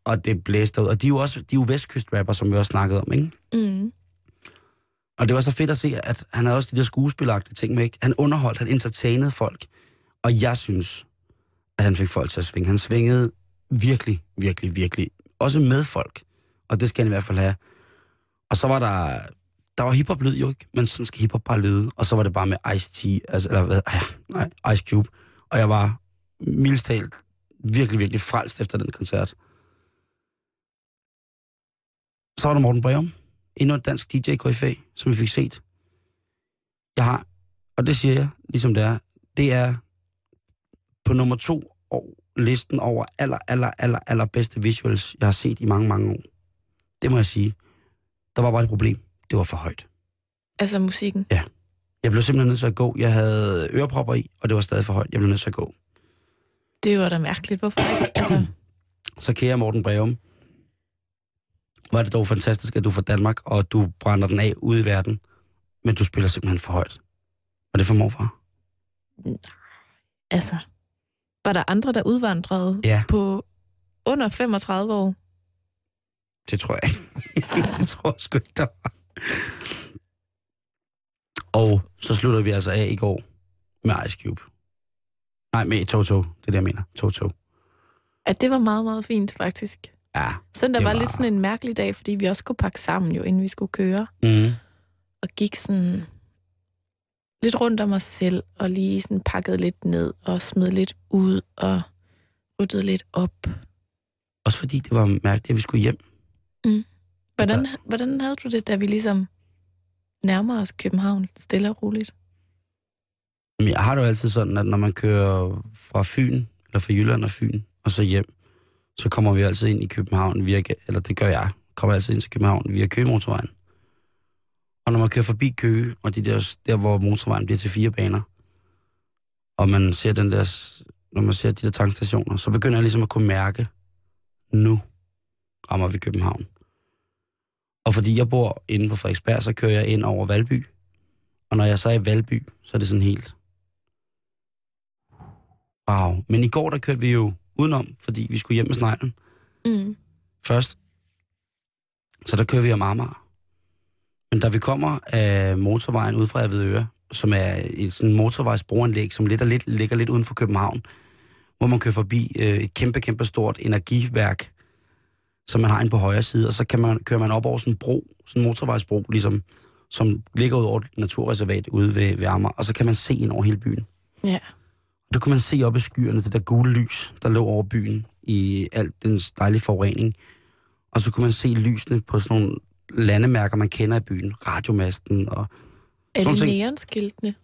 og det blæste ud. Og de er jo også de er jo vestkyst-rapper, som vi også snakkede om, ikke? Mm. Og det var så fedt at se, at han havde også de der skuespilagtige ting med, ikke? Han underholdt, han entertainede folk. Og jeg synes, at han fik folk til at svinge. Han svingede virkelig, virkelig, virkelig. Også med folk. Og det skal han i hvert fald have. Og så var der... Der var hiphop lyd jo ikke, men sådan skal hiphop bare lyde. Og så var det bare med Ice-T, altså, eller hvad, ja, nej, Ice Cube. Og jeg var mildstalt virkelig, virkelig frelst efter den koncert. Så var der Morten Breum, endnu en dansk DJ KFA, som vi fik set. Jeg har, og det siger jeg, ligesom det er, det er på nummer to og listen over aller, aller, aller, aller bedste visuals, jeg har set i mange, mange år. Det må jeg sige. Der var bare et problem. Det var for højt. Altså musikken. Jeg blev simpelthen nødt til at gå. Jeg havde ørepropper i, og det var stadig for højt. Jeg blev nødt til at gå. Det var da mærkeligt. Hvorfor ikke? Altså, Så kære Morten Breum, var det dog fantastisk, at du er fra Danmark, og du brænder den af ude i verden, men du spiller simpelthen for højt. Var det for morfar? altså. Var der andre, der udvandrede Ja. på under 35 år? Det tror jeg ikke. det tror jeg sgu ikke, der var. Og så slutter vi altså af i går med Ice Cube. Nej, med Toto. Det er det, jeg mener. Toto. At det var meget, meget fint, faktisk. Ja. Søndag var, var- lidt sådan en mærkelig dag, fordi vi også skulle pakke sammen jo, inden vi skulle køre. Mm. Og gik sådan lidt rundt om os selv, og lige sådan pakkede lidt ned, og smed lidt ud, og ryddede lidt op. Også fordi det var mærkeligt, at vi skulle hjem. Hvordan, hvordan havde du det, da vi ligesom nærmer os København stille og roligt? Men jeg har det jo altid sådan, at når man kører fra Fyn, eller fra Jylland og Fyn, og så hjem, så kommer vi altid ind i København via, eller det gør jeg, kommer altid ind til København via Køgemotorvejen. Og når man kører forbi Køge, og de der, der hvor motorvejen bliver til fire baner, og man ser den der, når man ser de der tankstationer, så begynder jeg ligesom at kunne mærke, nu rammer vi København. Og fordi jeg bor inde på Frederiksberg, så kører jeg ind over Valby. Og når jeg så er i Valby, så er det sådan helt... Wow. Men i går, der kørte vi jo udenom, fordi vi skulle hjem med sneglen Mm. først. Så der kører vi om Amager. Men da vi kommer af motorvejen ud fra Avedøre, som er et sådan motorvejsbroanlæg, som lidt og lidt, ligger lidt uden for København, hvor man kører forbi øh, et kæmpe, kæmpe stort energiværk, som man har inde på højre side, og så kan man, kører man op over sådan en bro, sådan en motorvejsbro, ligesom, som ligger ud over et naturreservat ude ved, ved Amager, og så kan man se ind over hele byen. Ja. Og der kunne man se op i skyerne, det der gule lys, der lå over byen i alt den dejlige forurening. Og så kunne man se lysene på sådan nogle landemærker, man kender i byen. Radiomasten og ting. neonskiltene?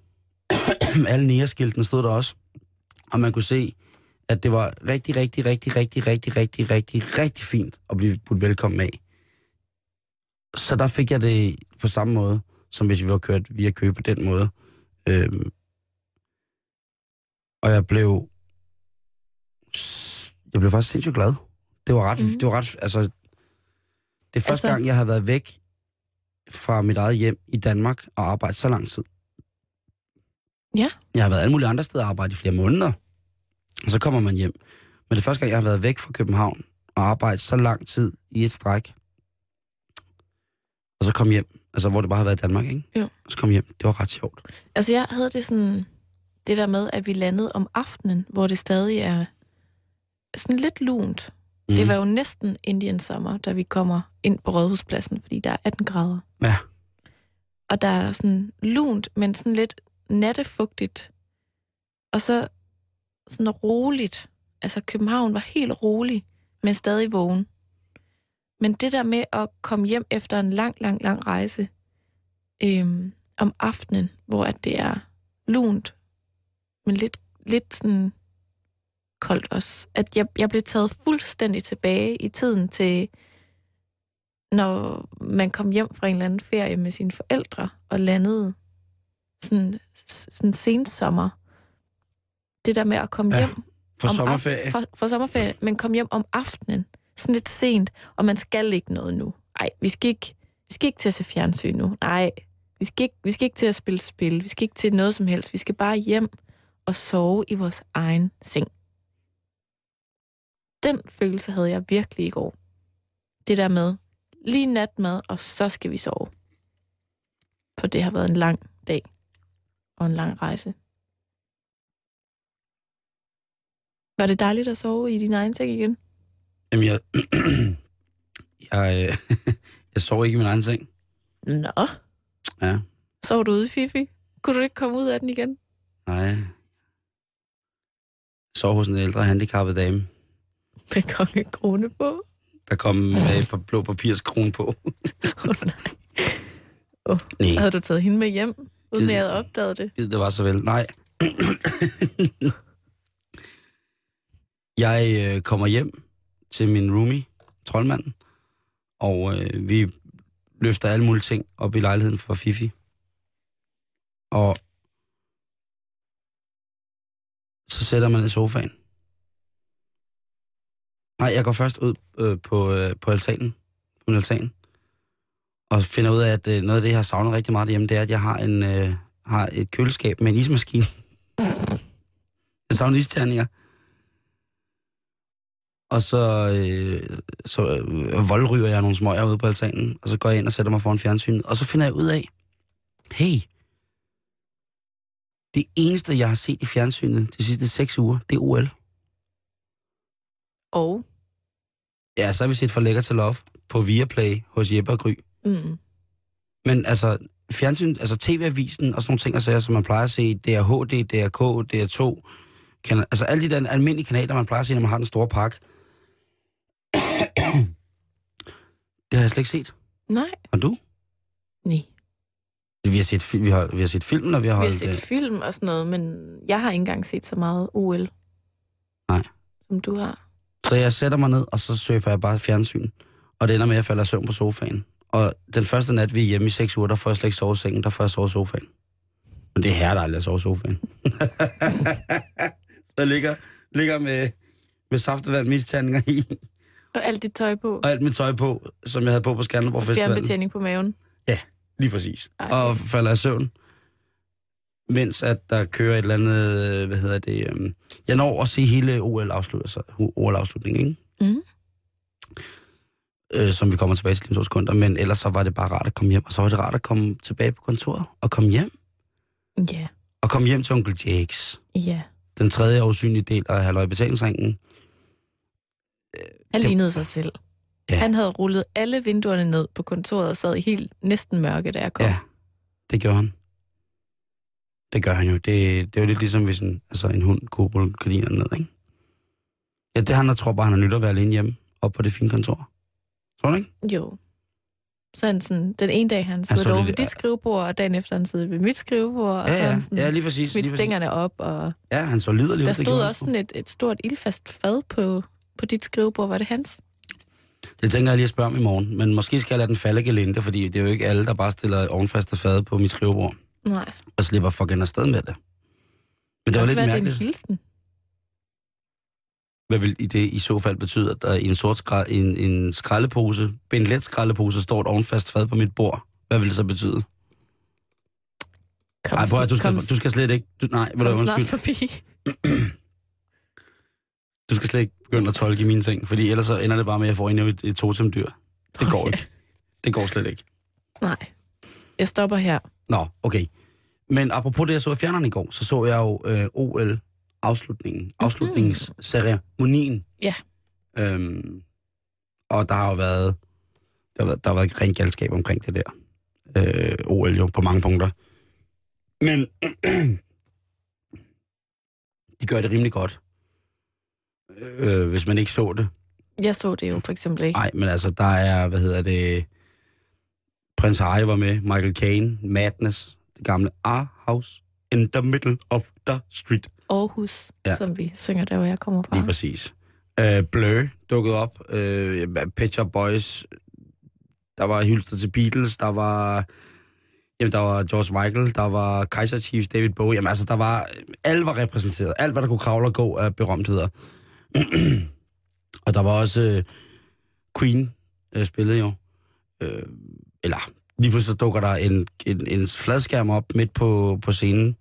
alle nærskiltene stod der også. Og man kunne se, at det var rigtig, rigtig, rigtig, rigtig, rigtig, rigtig, rigtig, rigtig fint at blive budt velkommen af. Så der fik jeg det på samme måde, som hvis vi var kørt via Køge på den måde. Øhm, og jeg blev... Jeg blev faktisk sindssygt glad. Det var ret... Mm. Det var ret... Altså, det er første altså, gang, jeg har været væk fra mit eget hjem i Danmark og arbejdet så lang tid. Ja. Jeg har været alle mulige andre steder og arbejdet i flere måneder. Og så kommer man hjem. Men det første gang, jeg har været væk fra København og arbejdet så lang tid i et stræk. Og så kom hjem. Altså, hvor det bare har været Danmark, ikke? Jo. Og så kom hjem. Det var ret sjovt. Altså, jeg havde det sådan... det der med, at vi landede om aftenen, hvor det stadig er sådan lidt lunt. Mm. Det var jo næsten Indian sommer, da vi kommer ind på Rådhuspladsen, fordi der er 18 grader. Ja. Og der er sådan lunt, men sådan lidt nattefugtigt. Og så sådan roligt. Altså København var helt rolig, men stadig vågen. Men det der med at komme hjem efter en lang, lang, lang rejse øhm, om aftenen, hvor at det er lunt, men lidt, lidt sådan koldt også. At jeg, jeg blev taget fuldstændig tilbage i tiden til, når man kom hjem fra en eller anden ferie med sine forældre og landede sådan, sådan sensommer. Det der med at komme Ja, hjem For om sommerferie. Af, for, for sommerferie, men kom hjem om aftenen. Sådan lidt sent, og man skal ikke noget nu. Nej, vi skal ikke, vi skal ikke til at se fjernsyn nu. Nej, vi skal, ikke, vi skal ikke til at spille spil. Vi skal ikke til noget som helst. Vi skal bare hjem og sove i vores egen seng. Den følelse havde jeg virkelig i går. Det der med, lige natmad, og så skal vi sove. For det har været en lang dag og en lang rejse. Var det dejligt at sove i din egen seng igen? Jamen, jeg, jeg, øh, jeg sover ikke i min egen seng. Nå. Ja. Sov du ude Fifi? Kunne du ikke komme ud af den igen? Nej. Jeg sov hos en ældre handicappet dame. Med kongekrone på? Der kom med et par blå papirskrone på. Åh oh, nej. Oh. Nej, Havde du taget hende med hjem, uden Det- jeg havde opdaget det? det var så vel. Nej. jeg øh, kommer hjem til min roomie, troldmanden, og øh, vi løfter alle mulige ting op i lejligheden for Fifi. Og så sætter man i sofaen. Nej, jeg går først ud øh, på, øh, på altanen, på min altan, og finder ud af, at øh, noget af det, jeg har savnet rigtig meget hjemme, det er, at jeg har, en, øh, har et køleskab med en ismaskine. jeg savner isterninger. Og så, øh, så øh, voldryger jeg nogle smøger ude på altanen, og så går jeg ind og sætter mig foran fjernsynet, og så finder jeg ud af, hey, det eneste, jeg har set i fjernsynet de sidste seks uger, det er OL. Og? Ja, så har vi set for lækker til love på Viaplay hos Jeppe og Gry. Mm. Men altså, fjernsyn, altså tv-avisen og sådan nogle ting, altså, som man plejer at se, det er HD, DRK, DR2, kan, altså alle de der almindelige kanaler, man plejer at se, når man har den store pakke. det har jeg slet ikke set. Nej. Og du? Nej. Vi har set, vi har, vi har set filmen, og vi har Vi har holdt... set øh, film og sådan noget, men jeg har ikke engang set så meget OL. Nej. Som du har. Så jeg sætter mig ned, og så surfer jeg bare fjernsyn. Og det ender med, at jeg falder søvn på sofaen. Og den første nat, vi er hjemme i seks uger, der får jeg slet ikke sovet sengen, der får jeg sovet sofaen. Men det er her, der aldrig at sove i sofaen. så jeg ligger, ligger med, med saftevand med isterninger i, Og alt dit tøj på. og alt mit tøj på, som jeg havde på på Skanderborg Festival. Fjernbetjening på maven. Lige præcis. Ej. Og falder i søvn. Mens at der kører et eller andet, hvad hedder det, øhm, jeg når at se hele OL-afslutningen, altså, OL-afslutningen, ikke? Mhm. Øh, som vi kommer tilbage til om to sekunder, men ellers så var det bare rart at komme hjem, og så var det rart at komme tilbage på kontoret, og komme hjem, Ja. og komme hjem til onkel Jakes. Ja. Den tredje og usynlige del af Halløj Betalingsringen. Han Det- lignede sig selv. Ja. Han havde rullet alle vinduerne ned på kontoret og sad i helt næsten mørke, da jeg kom. Ja, det gjorde han. Det gør han jo. Det, det er jo lidt ligesom, hvis en, altså en hund kunne rulle gardinerne ned, ikke? Ja, det han, der tror bare, han har nyt at være alene hjemme, op på det fine kontor. Tror du ikke? Jo. Så han sådan, den ene dag han sidder over ved dit skrivebord, og dagen efter han sidder ved mit skrivebord, og Ja, så han sådan ja, lige præcis. smidt lige præcis. stængerne op, og Ja, han så liderlig der stod også sådan et, et stort ildfast fad på, på dit skrivebord. Var det hans? Det tænker jeg lige at spørge om i morgen, men måske skal jeg lade den falde gelinde, fordi det er jo ikke alle, der bare stiller ovenfaste fad på mit skrivebord, Nej. og slipper fucking afsted med det. Men det var også lidt være, det er en mærkeligt. hilsen. Hvad vil i det i så fald betyde, at der i en sort skrald, en, en skraldepose, en let skraldepose, står et ovenfast fad på mit bord? Hvad vil det så betyde? Kom, Nej, prøv at, du skal, kom, du skal slet ikke... Du, nej, du kom snart undskyld. forbi. Du skal slet ikke begynde at tolke mine ting, fordi ellers så ender det bare med, at jeg får endnu et, et totemdyr. Det går Okay. ikke. Det går slet ikke. Nej. Jeg stopper her. Nå, okay. Men apropos det, jeg så i fjerneren i går, så så jeg jo øh, OL-afslutningen, afslutningsceremonien. Ja. Øhm, og der har jo været, der har været, der har været rent galskab omkring det der. Øh, OL jo, på mange punkter. Men de gør det rimelig godt. Øh, hvis man ikke så det. Jeg så det jo for eksempel ikke. Nej, men altså, der er, hvad hedder det, Prins Harry var med, Michael Caine, Madness, det gamle A House in the middle of the street. Aarhus, Ja. ja. som vi synger der, hvor jeg kommer fra. Lige præcis. Uh, Blur dukkede op. Uh, Pet Shop Boys. Der var hylster til Beatles. Der var... Jamen, der var George Michael. Der var Kaiser Chiefs, David Bowie. Jamen, altså, der var... Alt var repræsenteret. Alt, hvad der kunne kravle og gå af berømtheder. og der var også... øh, Queen øh, spillede jo. Øh, eller, lige pludselig så dukker der en, en, en fladskærm op midt på, på scenen.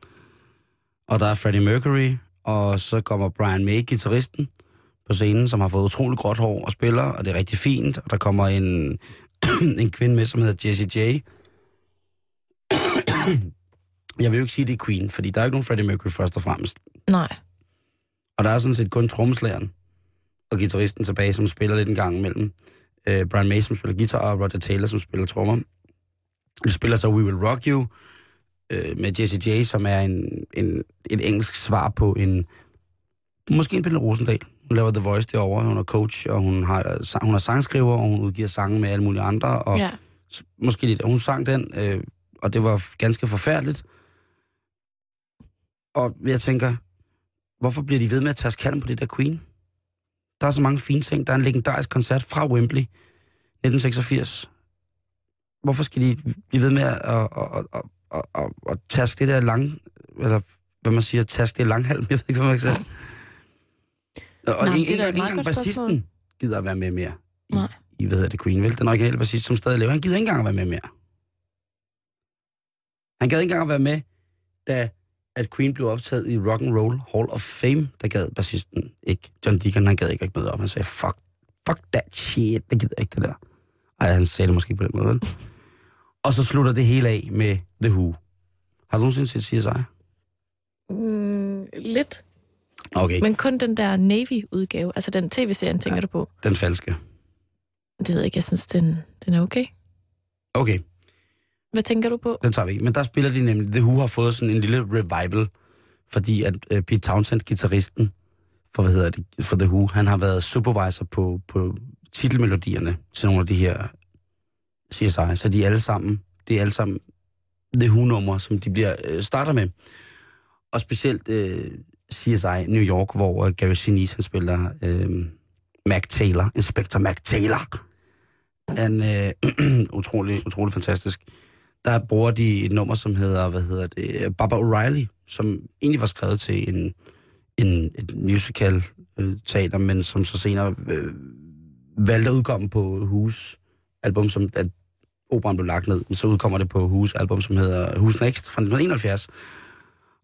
Og der er Freddie Mercury, og så kommer Brian May, gitarristen, på scenen, som har fået utrolig gråt hår og spiller, og det er rigtig fint. Og der kommer en, en kvinde med, som hedder Jessie J. Jeg vil jo ikke sige, det er Queen, fordi der er ikke nogen Freddie Mercury først og fremmest. Nej. Og der er sådan set kun trommeslageren og gitarristen tilbage, som spiller lidt en gang imellem. Uh, Brian May, som spiller guitar, og Roger Taylor, som spiller trommer. De spiller så We Will Rock You, uh, med Jessie J, som er en, en, et engelsk svar på en... Måske en Pelle Rosendal. Hun laver The Voice derovre, hun er coach, og hun har, hun er sangskriver, og hun udgiver sange med alle mulige andre. Og Ja. måske lidt. Hun sang den, øh, og det var ganske forfærdeligt. Og jeg tænker, hvorfor bliver de ved med at tage skallen på det der Queen? Der er så mange fine ting. Der er en legendarisk koncert fra Wembley 1986. Hvorfor skal de blive ved med at, at, at, at, at, at, at taske det der lang... Eller hvad man siger, taske det langhalm? Jeg ved ikke, hvad man kan sige. Og Nej, ikke, det er meget engang godt bassisten gider at være med mere. I, Nej. I, hvad hedder det, Queen, vel? Den originale bassist, som stadig lever. Han gider ikke engang at være med mere. Han gad ikke engang at være med, da at Queen blev optaget i Rock and Roll Hall of Fame, der gad bassisten ikke. John Deacon, han gad ikke rigtig møde op. Han sagde, fuck, fuck that shit, det gider ikke det der. Ej, han sagde det måske på den måde, vel? Og så slutter det hele af med The Who. Har du nogensinde set CSI? Mm, lidt. Okay, Men... Men kun den der Navy-udgave, altså den tv-serien, tænker Ja. du på? den falske. Det ved jeg ikke, jeg synes, den, den er okay. Okay, hvad tænker du på? den tager vi ikke. Men der spiller de nemlig, The Who har fået sådan en lille revival, fordi at uh, Pete Townsend, gitarristen for, hvad hedder det, for The Who, han har været supervisor på, på titelmelodierne til nogle af de her CSI, så de er alle sammen, det er alle sammen The Who-numre, som de bliver øh, starter med. Og specielt øh, CSI New York, hvor øh, Gary Sinise, han spiller øh, Mac Taylor, Inspector Mac Taylor. Han øh, utrolig, utrolig fantastisk. Der bruger de et nummer, som hedder, hvad hedder det, Baba O'Reilly, som egentlig var skrevet til en, en et musical øh, teater, men som så senere øh, valgte at udkomme på Hus album, som at operan blev lagt ned, men så udkommer det på Hus album, som hedder Hus Next fra 1971.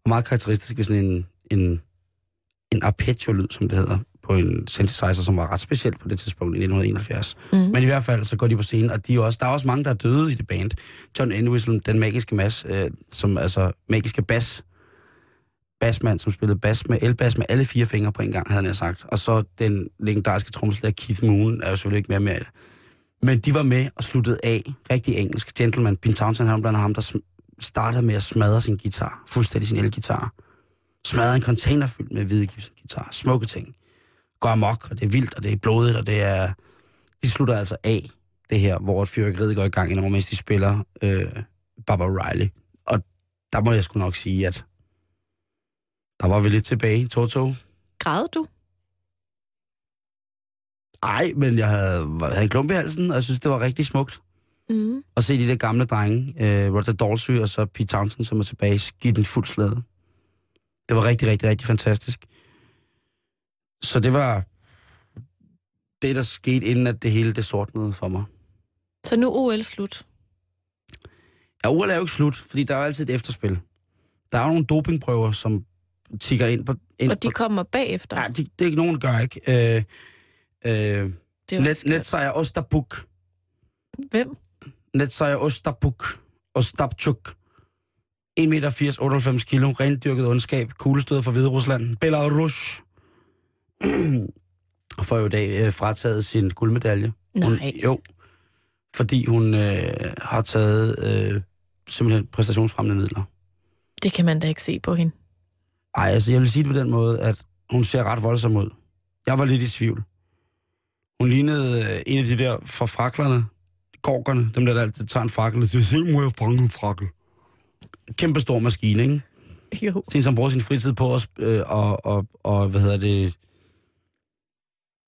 Og meget karakteristisk ved sådan en, en, en arpeggio-lyd, som det hedder, på en synthesizer, som var ret specielt på det tidspunkt i 1971. Mm. Men i hvert fald, så går de på scenen, og de er også, der er også mange, der er døde i det band. John Entwistle, den magiske mas, øh, som altså magiske bas, basmand, som spillede bas med elbas med alle fire fingre på en gang, havde han sagt. Og så den legendariske trommeslager Keith Moon, er jo selvfølgelig ikke mere med. Men de var med og sluttede af, rigtig engelsk. Gentleman, Pete Townsend, han blandt ham, der startede med at smadre sin guitar, fuldstændig sin elgitar. Smadrede en container fyldt med hvide guitar, smukke ting. Går amok, og det er vildt, og det er blodigt, og det er... De slutter altså af, det her, hvor et fyrkeriet går i gang, indover, mens de spiller øh, Baba O'Reilly. Og der må jeg sgu nok sige, at der var vi lidt tilbage, Toto. Græd du? Ej, men jeg havde, havde en klump i halsen, og jeg synes, det var rigtig smukt Mm. at se de der gamle drenge, øh, Roger Daltrey og så Pete Townsend, som er tilbage, give den fuld slæde. Det var rigtig, rigtig, rigtig fantastisk. Så det var det, der skete, inden at det hele det sortnede for mig. Så nu OL slut. Ja, OL er jo ikke slut, fordi der er jo altid et efterspil. Der er jo nogle dopingprøver, som tigger ind på... Ind Og de på, kommer bagefter. ja, det, det er ikke nogen, der gør, ikke? Øh, øh, det net, netsejr Ostabuk. Hvem? Netsejr Ostabuk. Ostabchuk. 1 meter 80, 98 kilo, rendyrket ondskab, kuglestød fra Hvide Rusland, Belarus. Og får jo i dag øh, frataget sin guldmedalje. Hun, Nej. jo, fordi hun øh, har taget øh, simpelthen præstationsfremmende midler. Det kan man da ikke se på hende. Ej, altså jeg vil sige det på den måde, at hun ser ret voldsom ud. Jeg var lidt i tvivl. Hun lignede øh, en af de der forfraklerne, gorkerne, dem der, der altid tager en fakkel og siger, se må jeg fange en fakkel. Kæmpe stor maskine, ikke? Jo. Det er en, som bruger sin fritid på at, øh, og, og, og, hvad hedder det,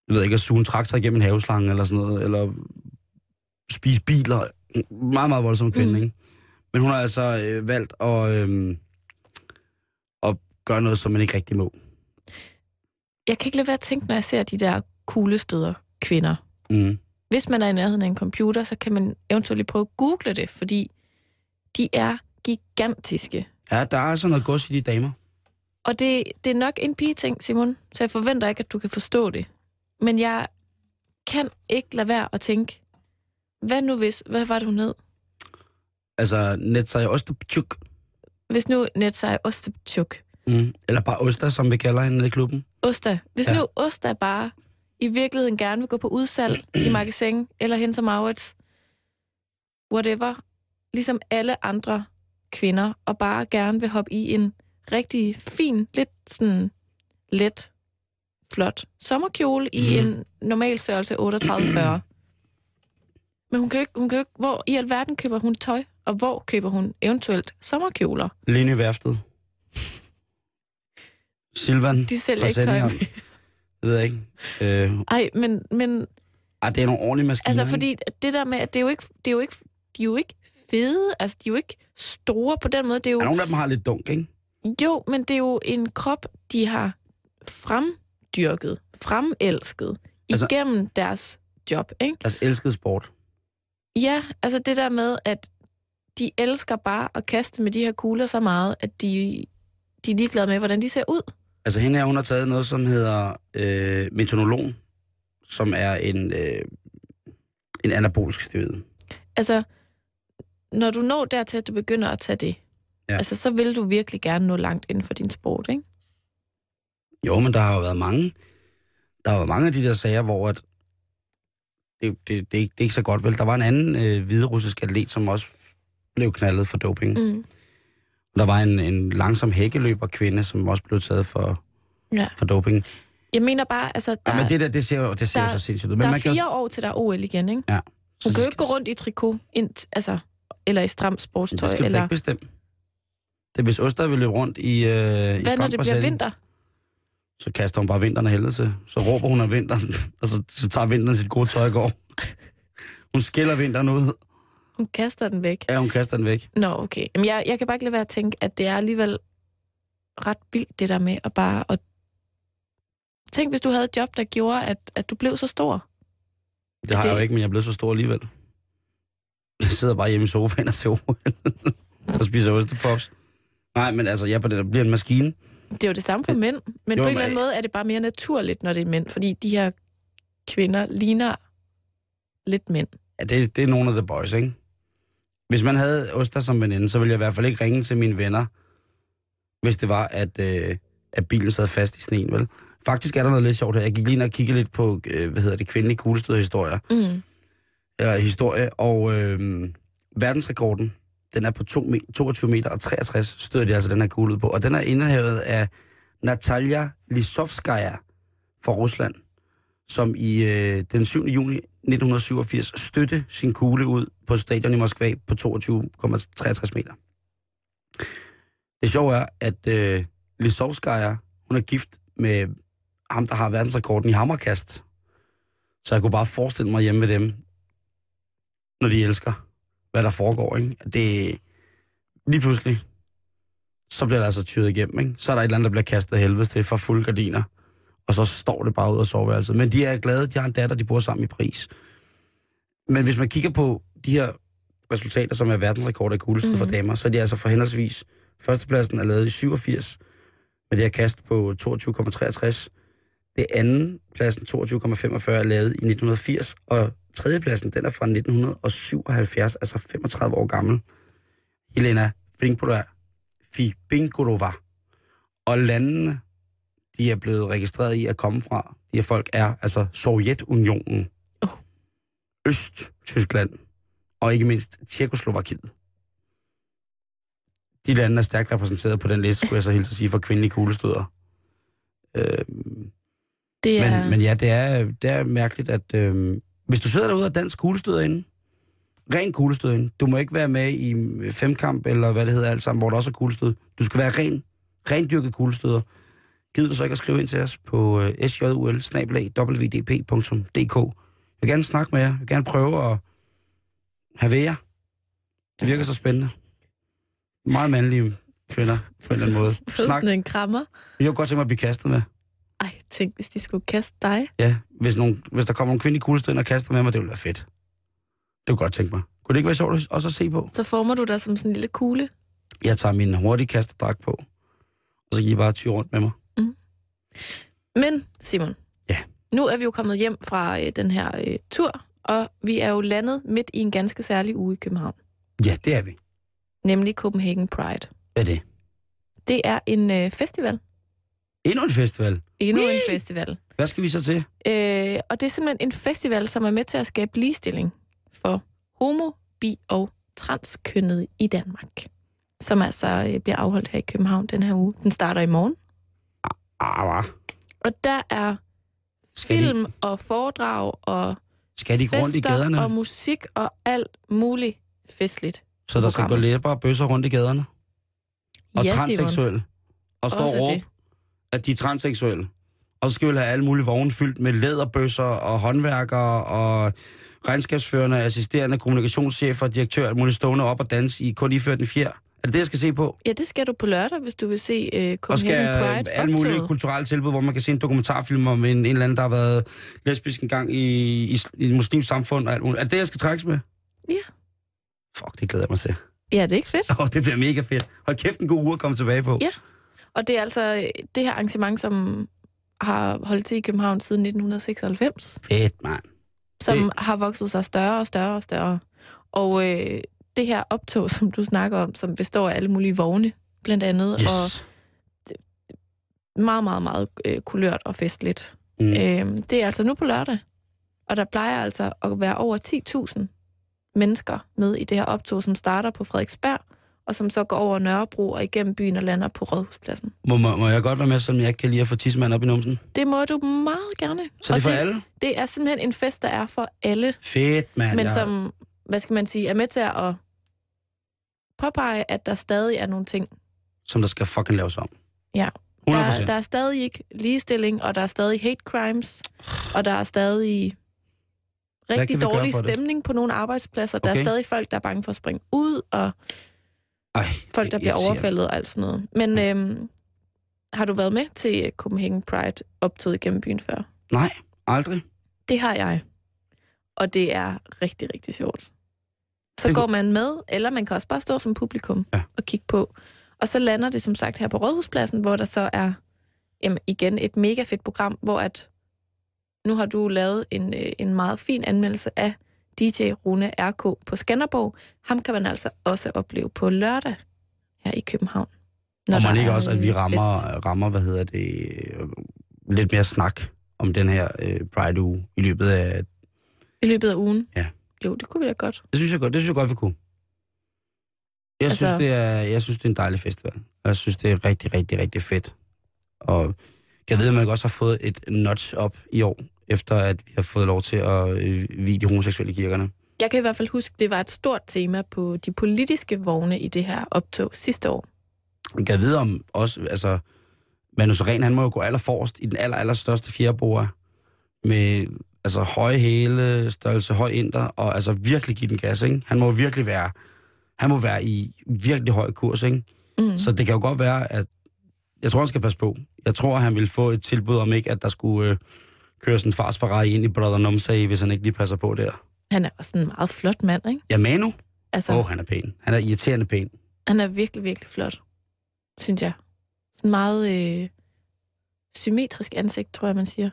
jeg ved ikke, at suge en traktor igennem en haveslange eller sådan noget, eller spise biler. Meget, meget voldsom kvinde, Mm. ikke? Men hun har altså øh, valgt at, øh, at gøre noget, som man ikke rigtig må. Jeg kan ikke lade være at tænke, når jeg ser de der kuglestøder kvinder. Mm. Hvis man er i nærheden af en computer, så kan man eventuelt prøve at google det, fordi de er gigantiske. Ja, der er altså noget gods i de damer. Og det, det er nok en pige-ting, Simon, så jeg forventer ikke, at du kan forstå det. Men jeg kan ikke lade være at tænke, hvad nu hvis, hvad var det, hun hed? Altså, Netsaj Ostupchuk. Hvis nu Netsaj Ostepchuk, Mm. Eller bare Osta, som vi kalder hende i klubben. Osta, hvis ja. nu Osta bare i virkeligheden gerne vil gå på udsalg i magasin, eller hen som Maurits, whatever, ligesom alle andre kvinder, og bare gerne vil hoppe i en rigtig fin, lidt sådan let, flot sommerkjole i Mhm. en normal størrelse 38-40. Men hun kan, ikke, hun kan ikke, hvor i alverden køber hun tøj, og hvor køber hun eventuelt sommerkjoler? Lene Værftet. Silvan. De sælger ikke tøj. Det ved jeg ikke. Øh, Ej, men, men ej, det er nogle ordentlige maskiner. Altså, fordi det der med, at det er jo ikke, det er jo ikke, de er jo ikke fede, altså de er jo ikke store på den måde. Det er jo, Ja, nogle af dem har lidt dunk, ikke? jo, men det er jo en krop, de har fremdyrket, fremelsket Altså- igennem deres job, ikke? Deres elskede sport. Ja, altså det der med, at de elsker bare at kaste med de her kugler så meget, at de, de er ligeglade med, hvordan de ser ud. Altså hende her, hun har taget noget, som hedder øh, metonolon, som er en, øh, en anabolisk steroid. Altså, når du når dertil, at du begynder at tage det, ja. altså, så vil du virkelig gerne nå langt inden for din sport, ikke? Jo, men der har jo været mange, der har været mange af de der sager, hvor at det, det, det, er ikke, det er ikke så godt vel. Der var en anden øh, hviderussisk atlet, som også blev knaldet for doping. Mm. Der var en, en langsom hækkeløber kvinde, som også blev taget for, Ja. for doping. Jeg mener bare, altså, der, Ja, men det der, det ser jo, det ser jo der- så sindssygt ud. der Men er man kan fire jo, år til der er OL igen, ikke? Ja. Hun kan jo ikke gå rundt i trikot, ind, altså, eller i stramt sportstøj, Det skal eller ikke bestemme. Det er, hvis Oster vil løbe rundt i, øh, i hvad når det bliver vinter? Så kaster hun bare vinteren af helvede til. Så råber hun af vinteren, og så, så tager vinteren sit gode tøj og går. Hun skiller vinteren ud. Hun kaster den væk. Ja, hun kaster den væk. Nå, okay. Jamen, jeg, jeg kan bare ikke lade være at tænke, at det er alligevel ret vildt, det der med at bare... At... Tænk, hvis du havde et job, der gjorde, at, at du blev så stor. Det har jeg jo det- ikke, men jeg blevet så stor alligevel. Jeg sidder bare hjemme i sofaen og ser OL. og spiser ostepops. Nej, men altså, jeg på det, der bliver en maskine. Det er jo det samme for mænd, men Jo, på en eller anden måde er det bare mere naturligt, når det er mænd, fordi de her kvinder ligner lidt mænd. Ja, det, det er nogle af the boys, ikke? Hvis man havde Oster som veninde, så ville jeg i hvert fald ikke ringe til mine venner, hvis det var, at, øh, at bilen sad fast i sneen, vel? Faktisk er der noget lidt sjovt her. Jeg gik lige ind og kiggede lidt på, øh, hvad hedder det, kvindelige kuglestødhistorier. Mm. Eller historie, og øh, verdensrekorden, den er på to me- 22 meter og 63, støder de altså den her kugle ud på. Og den er indehavet af Natalia Lisovskaya fra Rusland, som i øh, den 7. juni 1987 støtte sin kugle ud på stadion i Moskva på 22,63 meter. Det sjove er, at øh, Lisovskaya, hun er gift med ham, der har verdensrekorden i hammerkast. Så jeg kunne bare forestille mig hjemme ved dem, når de elsker, hvad der foregår. Ikke? Det, lige pludselig, så bliver der altså tyret igennem. Ikke? Så er der et eller andet, der bliver kastet af helvede til for fulde gardiner. Og så står det bare ud af soveværelset. Men de er glade, de har en datter, de bor sammen i Paris. Men hvis man kigger på de her resultater, som er verdensrekord i kuglestød mm-hmm. for Mhm. damer, så er de altså for henholdsvis førstepladsen er lavet i 87 med det her kast på 22,63. Det anden pladsen, 22,45, er lavet i 1980, og tredjepladsen, den er fra 1977, altså 35 år gammel. Helena, dig. Fibingorova. Og landene, de er blevet registreret i at komme fra, de her folk er altså Sovjetunionen, Oh. Øst-Tyskland og ikke mindst Tjekoslovakiet. De lande er stærkt repræsenteret på den liste, skulle jeg så helt at sige, for kvindelige kuglestøder. Øh, Det er... men, men ja, det er, det er mærkeligt, at øh, hvis du sidder derude og dansk kuglestøder inde, ren kuglestød inde, du må ikke være med i femkamp, eller hvad det hedder alt sammen, hvor der også er kuglestød. Du skal være ren, rendyrket kuglestøder. Gider du så ikke at skrive ind til os på øh, sjul. Jeg vil gerne snakke med jer. Jeg vil gerne prøve at have ved jer. Det virker så spændende. Meget mandlige kvinder, på en eller anden måde. Snak. En krammer. Jeg kunne godt tænke mig at blive kastet med. Ej, tænk, hvis de skulle kaste dig. Ja, hvis, nogen, hvis der kommer kvindelige kuglestød ind og kaster med mig, det ville være fedt. Det kunne godt tænke mig. Kunne det ikke være sjovt også at se på? Så former du dig som sådan en lille kugle. Jeg tager min hurtige kasterdragt på, og så giver I bare tyr rundt med mig. Men, Simon. Ja. Nu er vi jo kommet hjem fra øh, den her øh, tur, og vi er jo landet midt i en ganske særlig uge i København. Ja, det er vi. Nemlig Copenhagen Pride. Hvad er det? Det er en øh, festival. Endnu en festival. Endnu en festival. Hvad skal vi så til? Øh, og det er simpelthen en festival, som er med til at skabe ligestilling for homo, bi og transkønnede i Danmark. Som altså øh, bliver afholdt her i København den her uge. Den starter i morgen. Ah, hvad? Og der er Skal de- film og foredrag og Skal de gå rundt i fester gaderne? og musik og alt muligt festligt. Så der skal gå læber og bøsser rundt i gaderne? Og ja, Simon. transseksuelle? Og stå Også og det. At de er transseksuelle? Og så skal vi have alle mulige vogne fyldt med læderbøsser og håndværkere og regnskabsførende, assisterende, kommunikationschefer og direktør, alt muligt stående op og danse i kun iført en fjer. Er det det, jeg skal se på? Ja, det skal du på lørdag, hvis du vil se uh, Og skal Copenhagen Pride alle mulige optoget. kulturelle tilbud, hvor man kan se en dokumentarfilm om en, en eller anden, der har været lesbisk engang i, i, i et muslimsk samfund og alt muligt. Er det det, jeg skal trækkes med? Ja. Fuck, det glæder jeg mig til. Ja, det er ikke fedt. Åh, det bliver mega fedt. Hold kæft, en god uge at komme tilbage på. Ja. Og det er altså øh, det her arrangement, som har holdt til i København siden 1996, Fedt, mand. som Det- har vokset sig større og større og større. Og øh, det her optog, som du snakker om, som består af alle mulige vogne, blandt andet, Yes. og meget, meget, meget øh, kulørt og festligt. Mm. Øh, det er altså nu på lørdag, og der plejer altså at være over 10.000 mennesker med i det her optog, som starter på Frederiksberg, og som så går over Nørrebro og igennem byen og lander på Rådhuspladsen. Må, må, må jeg godt være med, selvom jeg ikke kan lide at få tidsmand op i numsen? Det må du meget gerne. Så det er for det, alle? det er simpelthen en fest, der er for alle, Fedt, mand. men jeg, som, hvad skal man sige, er med til at påpege, at der stadig er nogle ting. som der skal fucking laves om. Ja. 100 Der, der er stadig ikke ligestilling, og der er stadig hate crimes, og der er stadig rigtig dårlig for det? stemning på nogle arbejdspladser. Der Okay. er stadig folk, der er bange for at springe ud, og Ej, folk, der bliver overfaldet og alt sådan noget. Men øhm, har du været med til Copenhagen Pride optog igennem byen før? Nej, aldrig. Det har jeg. Og det er rigtig, rigtig sjovt. Så Det går man med, eller man kan også bare stå som publikum Ja. og kigge på. Og så lander det som sagt her på Rådhuspladsen, hvor der så er jamen, igen et mega fedt program, hvor at nu har du lavet en, øh, en meget fin anmeldelse af DJ Rune RK på Skanderborg. Ham kan man altså også opleve på lørdag her i København. og man ikke også, at vi rammer, fest. rammer hvad hedder det, lidt mere snak om den her øh, Pride-uge i løbet af... I løbet af ugen? Ja. Jo, det kunne vi da godt. Det synes jeg godt, det synes jeg godt, vi kunne. Jeg, Altså- synes, det er, jeg synes, det er en dejlig festival. Og Jeg synes, det er rigtig, rigtig, rigtig fedt. Og jeg ved, at man også har fået et notch op i år, efter at vi har fået lov til at øh, vide de homoseksuelle i kirkerne. Jeg kan i hvert fald huske, det var et stort tema på de politiske vogne i det her optog sidste år. Jeg ved om også, altså, Manu Seren, han må jo gå allerforrest i den aller, aller største fjerbord med altså høje hæle, størrelse høj inder, og altså virkelig give den gas, ikke? Han må virkelig være, han må være i virkelig høj kurs, ikke? Mm. Så det kan jo godt være, at jeg tror, han skal passe på. Jeg tror, han vil få et tilbud om ikke, at der skulle øh, køre sådan en fars Ferrari ind i Brother Numsay, hvis han ikke lige passer på der. Han er også en meget flot mand, ikke? Ja, Manu? Altså, Åh, oh. oh, han er pæn. Han er irriterende pæn. han er virkelig, virkelig flot, synes jeg. Sådan meget øh, symmetrisk ansigt, tror jeg, man siger.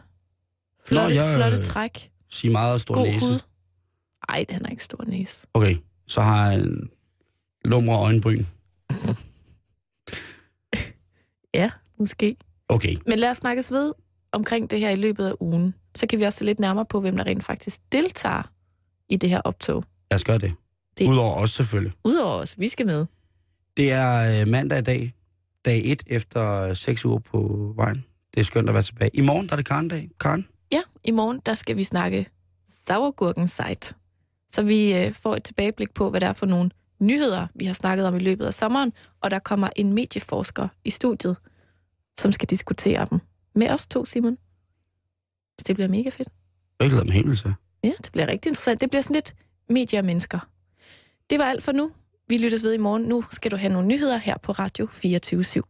Flotte, jeg- flotte træk. Sig meget stor God næse. hud. Ej, han har ikke stor næse. Okay, så har han lumre øjenbryn. Ja, måske. Okay. Men lad os snakkes ved omkring det her i løbet af ugen. Så kan vi også se lidt nærmere på, hvem der rent faktisk deltager i det her optog. Lad os gøre det. Det-. Udover os selvfølgelig. Udover os, vi skal med. Det er øh, mandag i dag. Dag 1 efter øh, seks uger på vejen. Det er skønt at være tilbage. I morgen der er det Karen-dag. Karen? Ja, i morgen der skal vi snakke sauergurken site. Så vi øh, får et tilbageblik på, hvad der er for nogle nyheder, vi har snakket om i løbet af sommeren, og der kommer en medieforsker i studiet, som skal diskutere dem med os to, Simon. Det bliver mega fedt. Jeg glæder mig helt til. Ja, det bliver rigtig interessant. Det bliver sådan lidt medier og mennesker. Det var alt for nu. Vi lyttes ved i morgen. Nu skal du have nogle nyheder her på Radio 24 /7.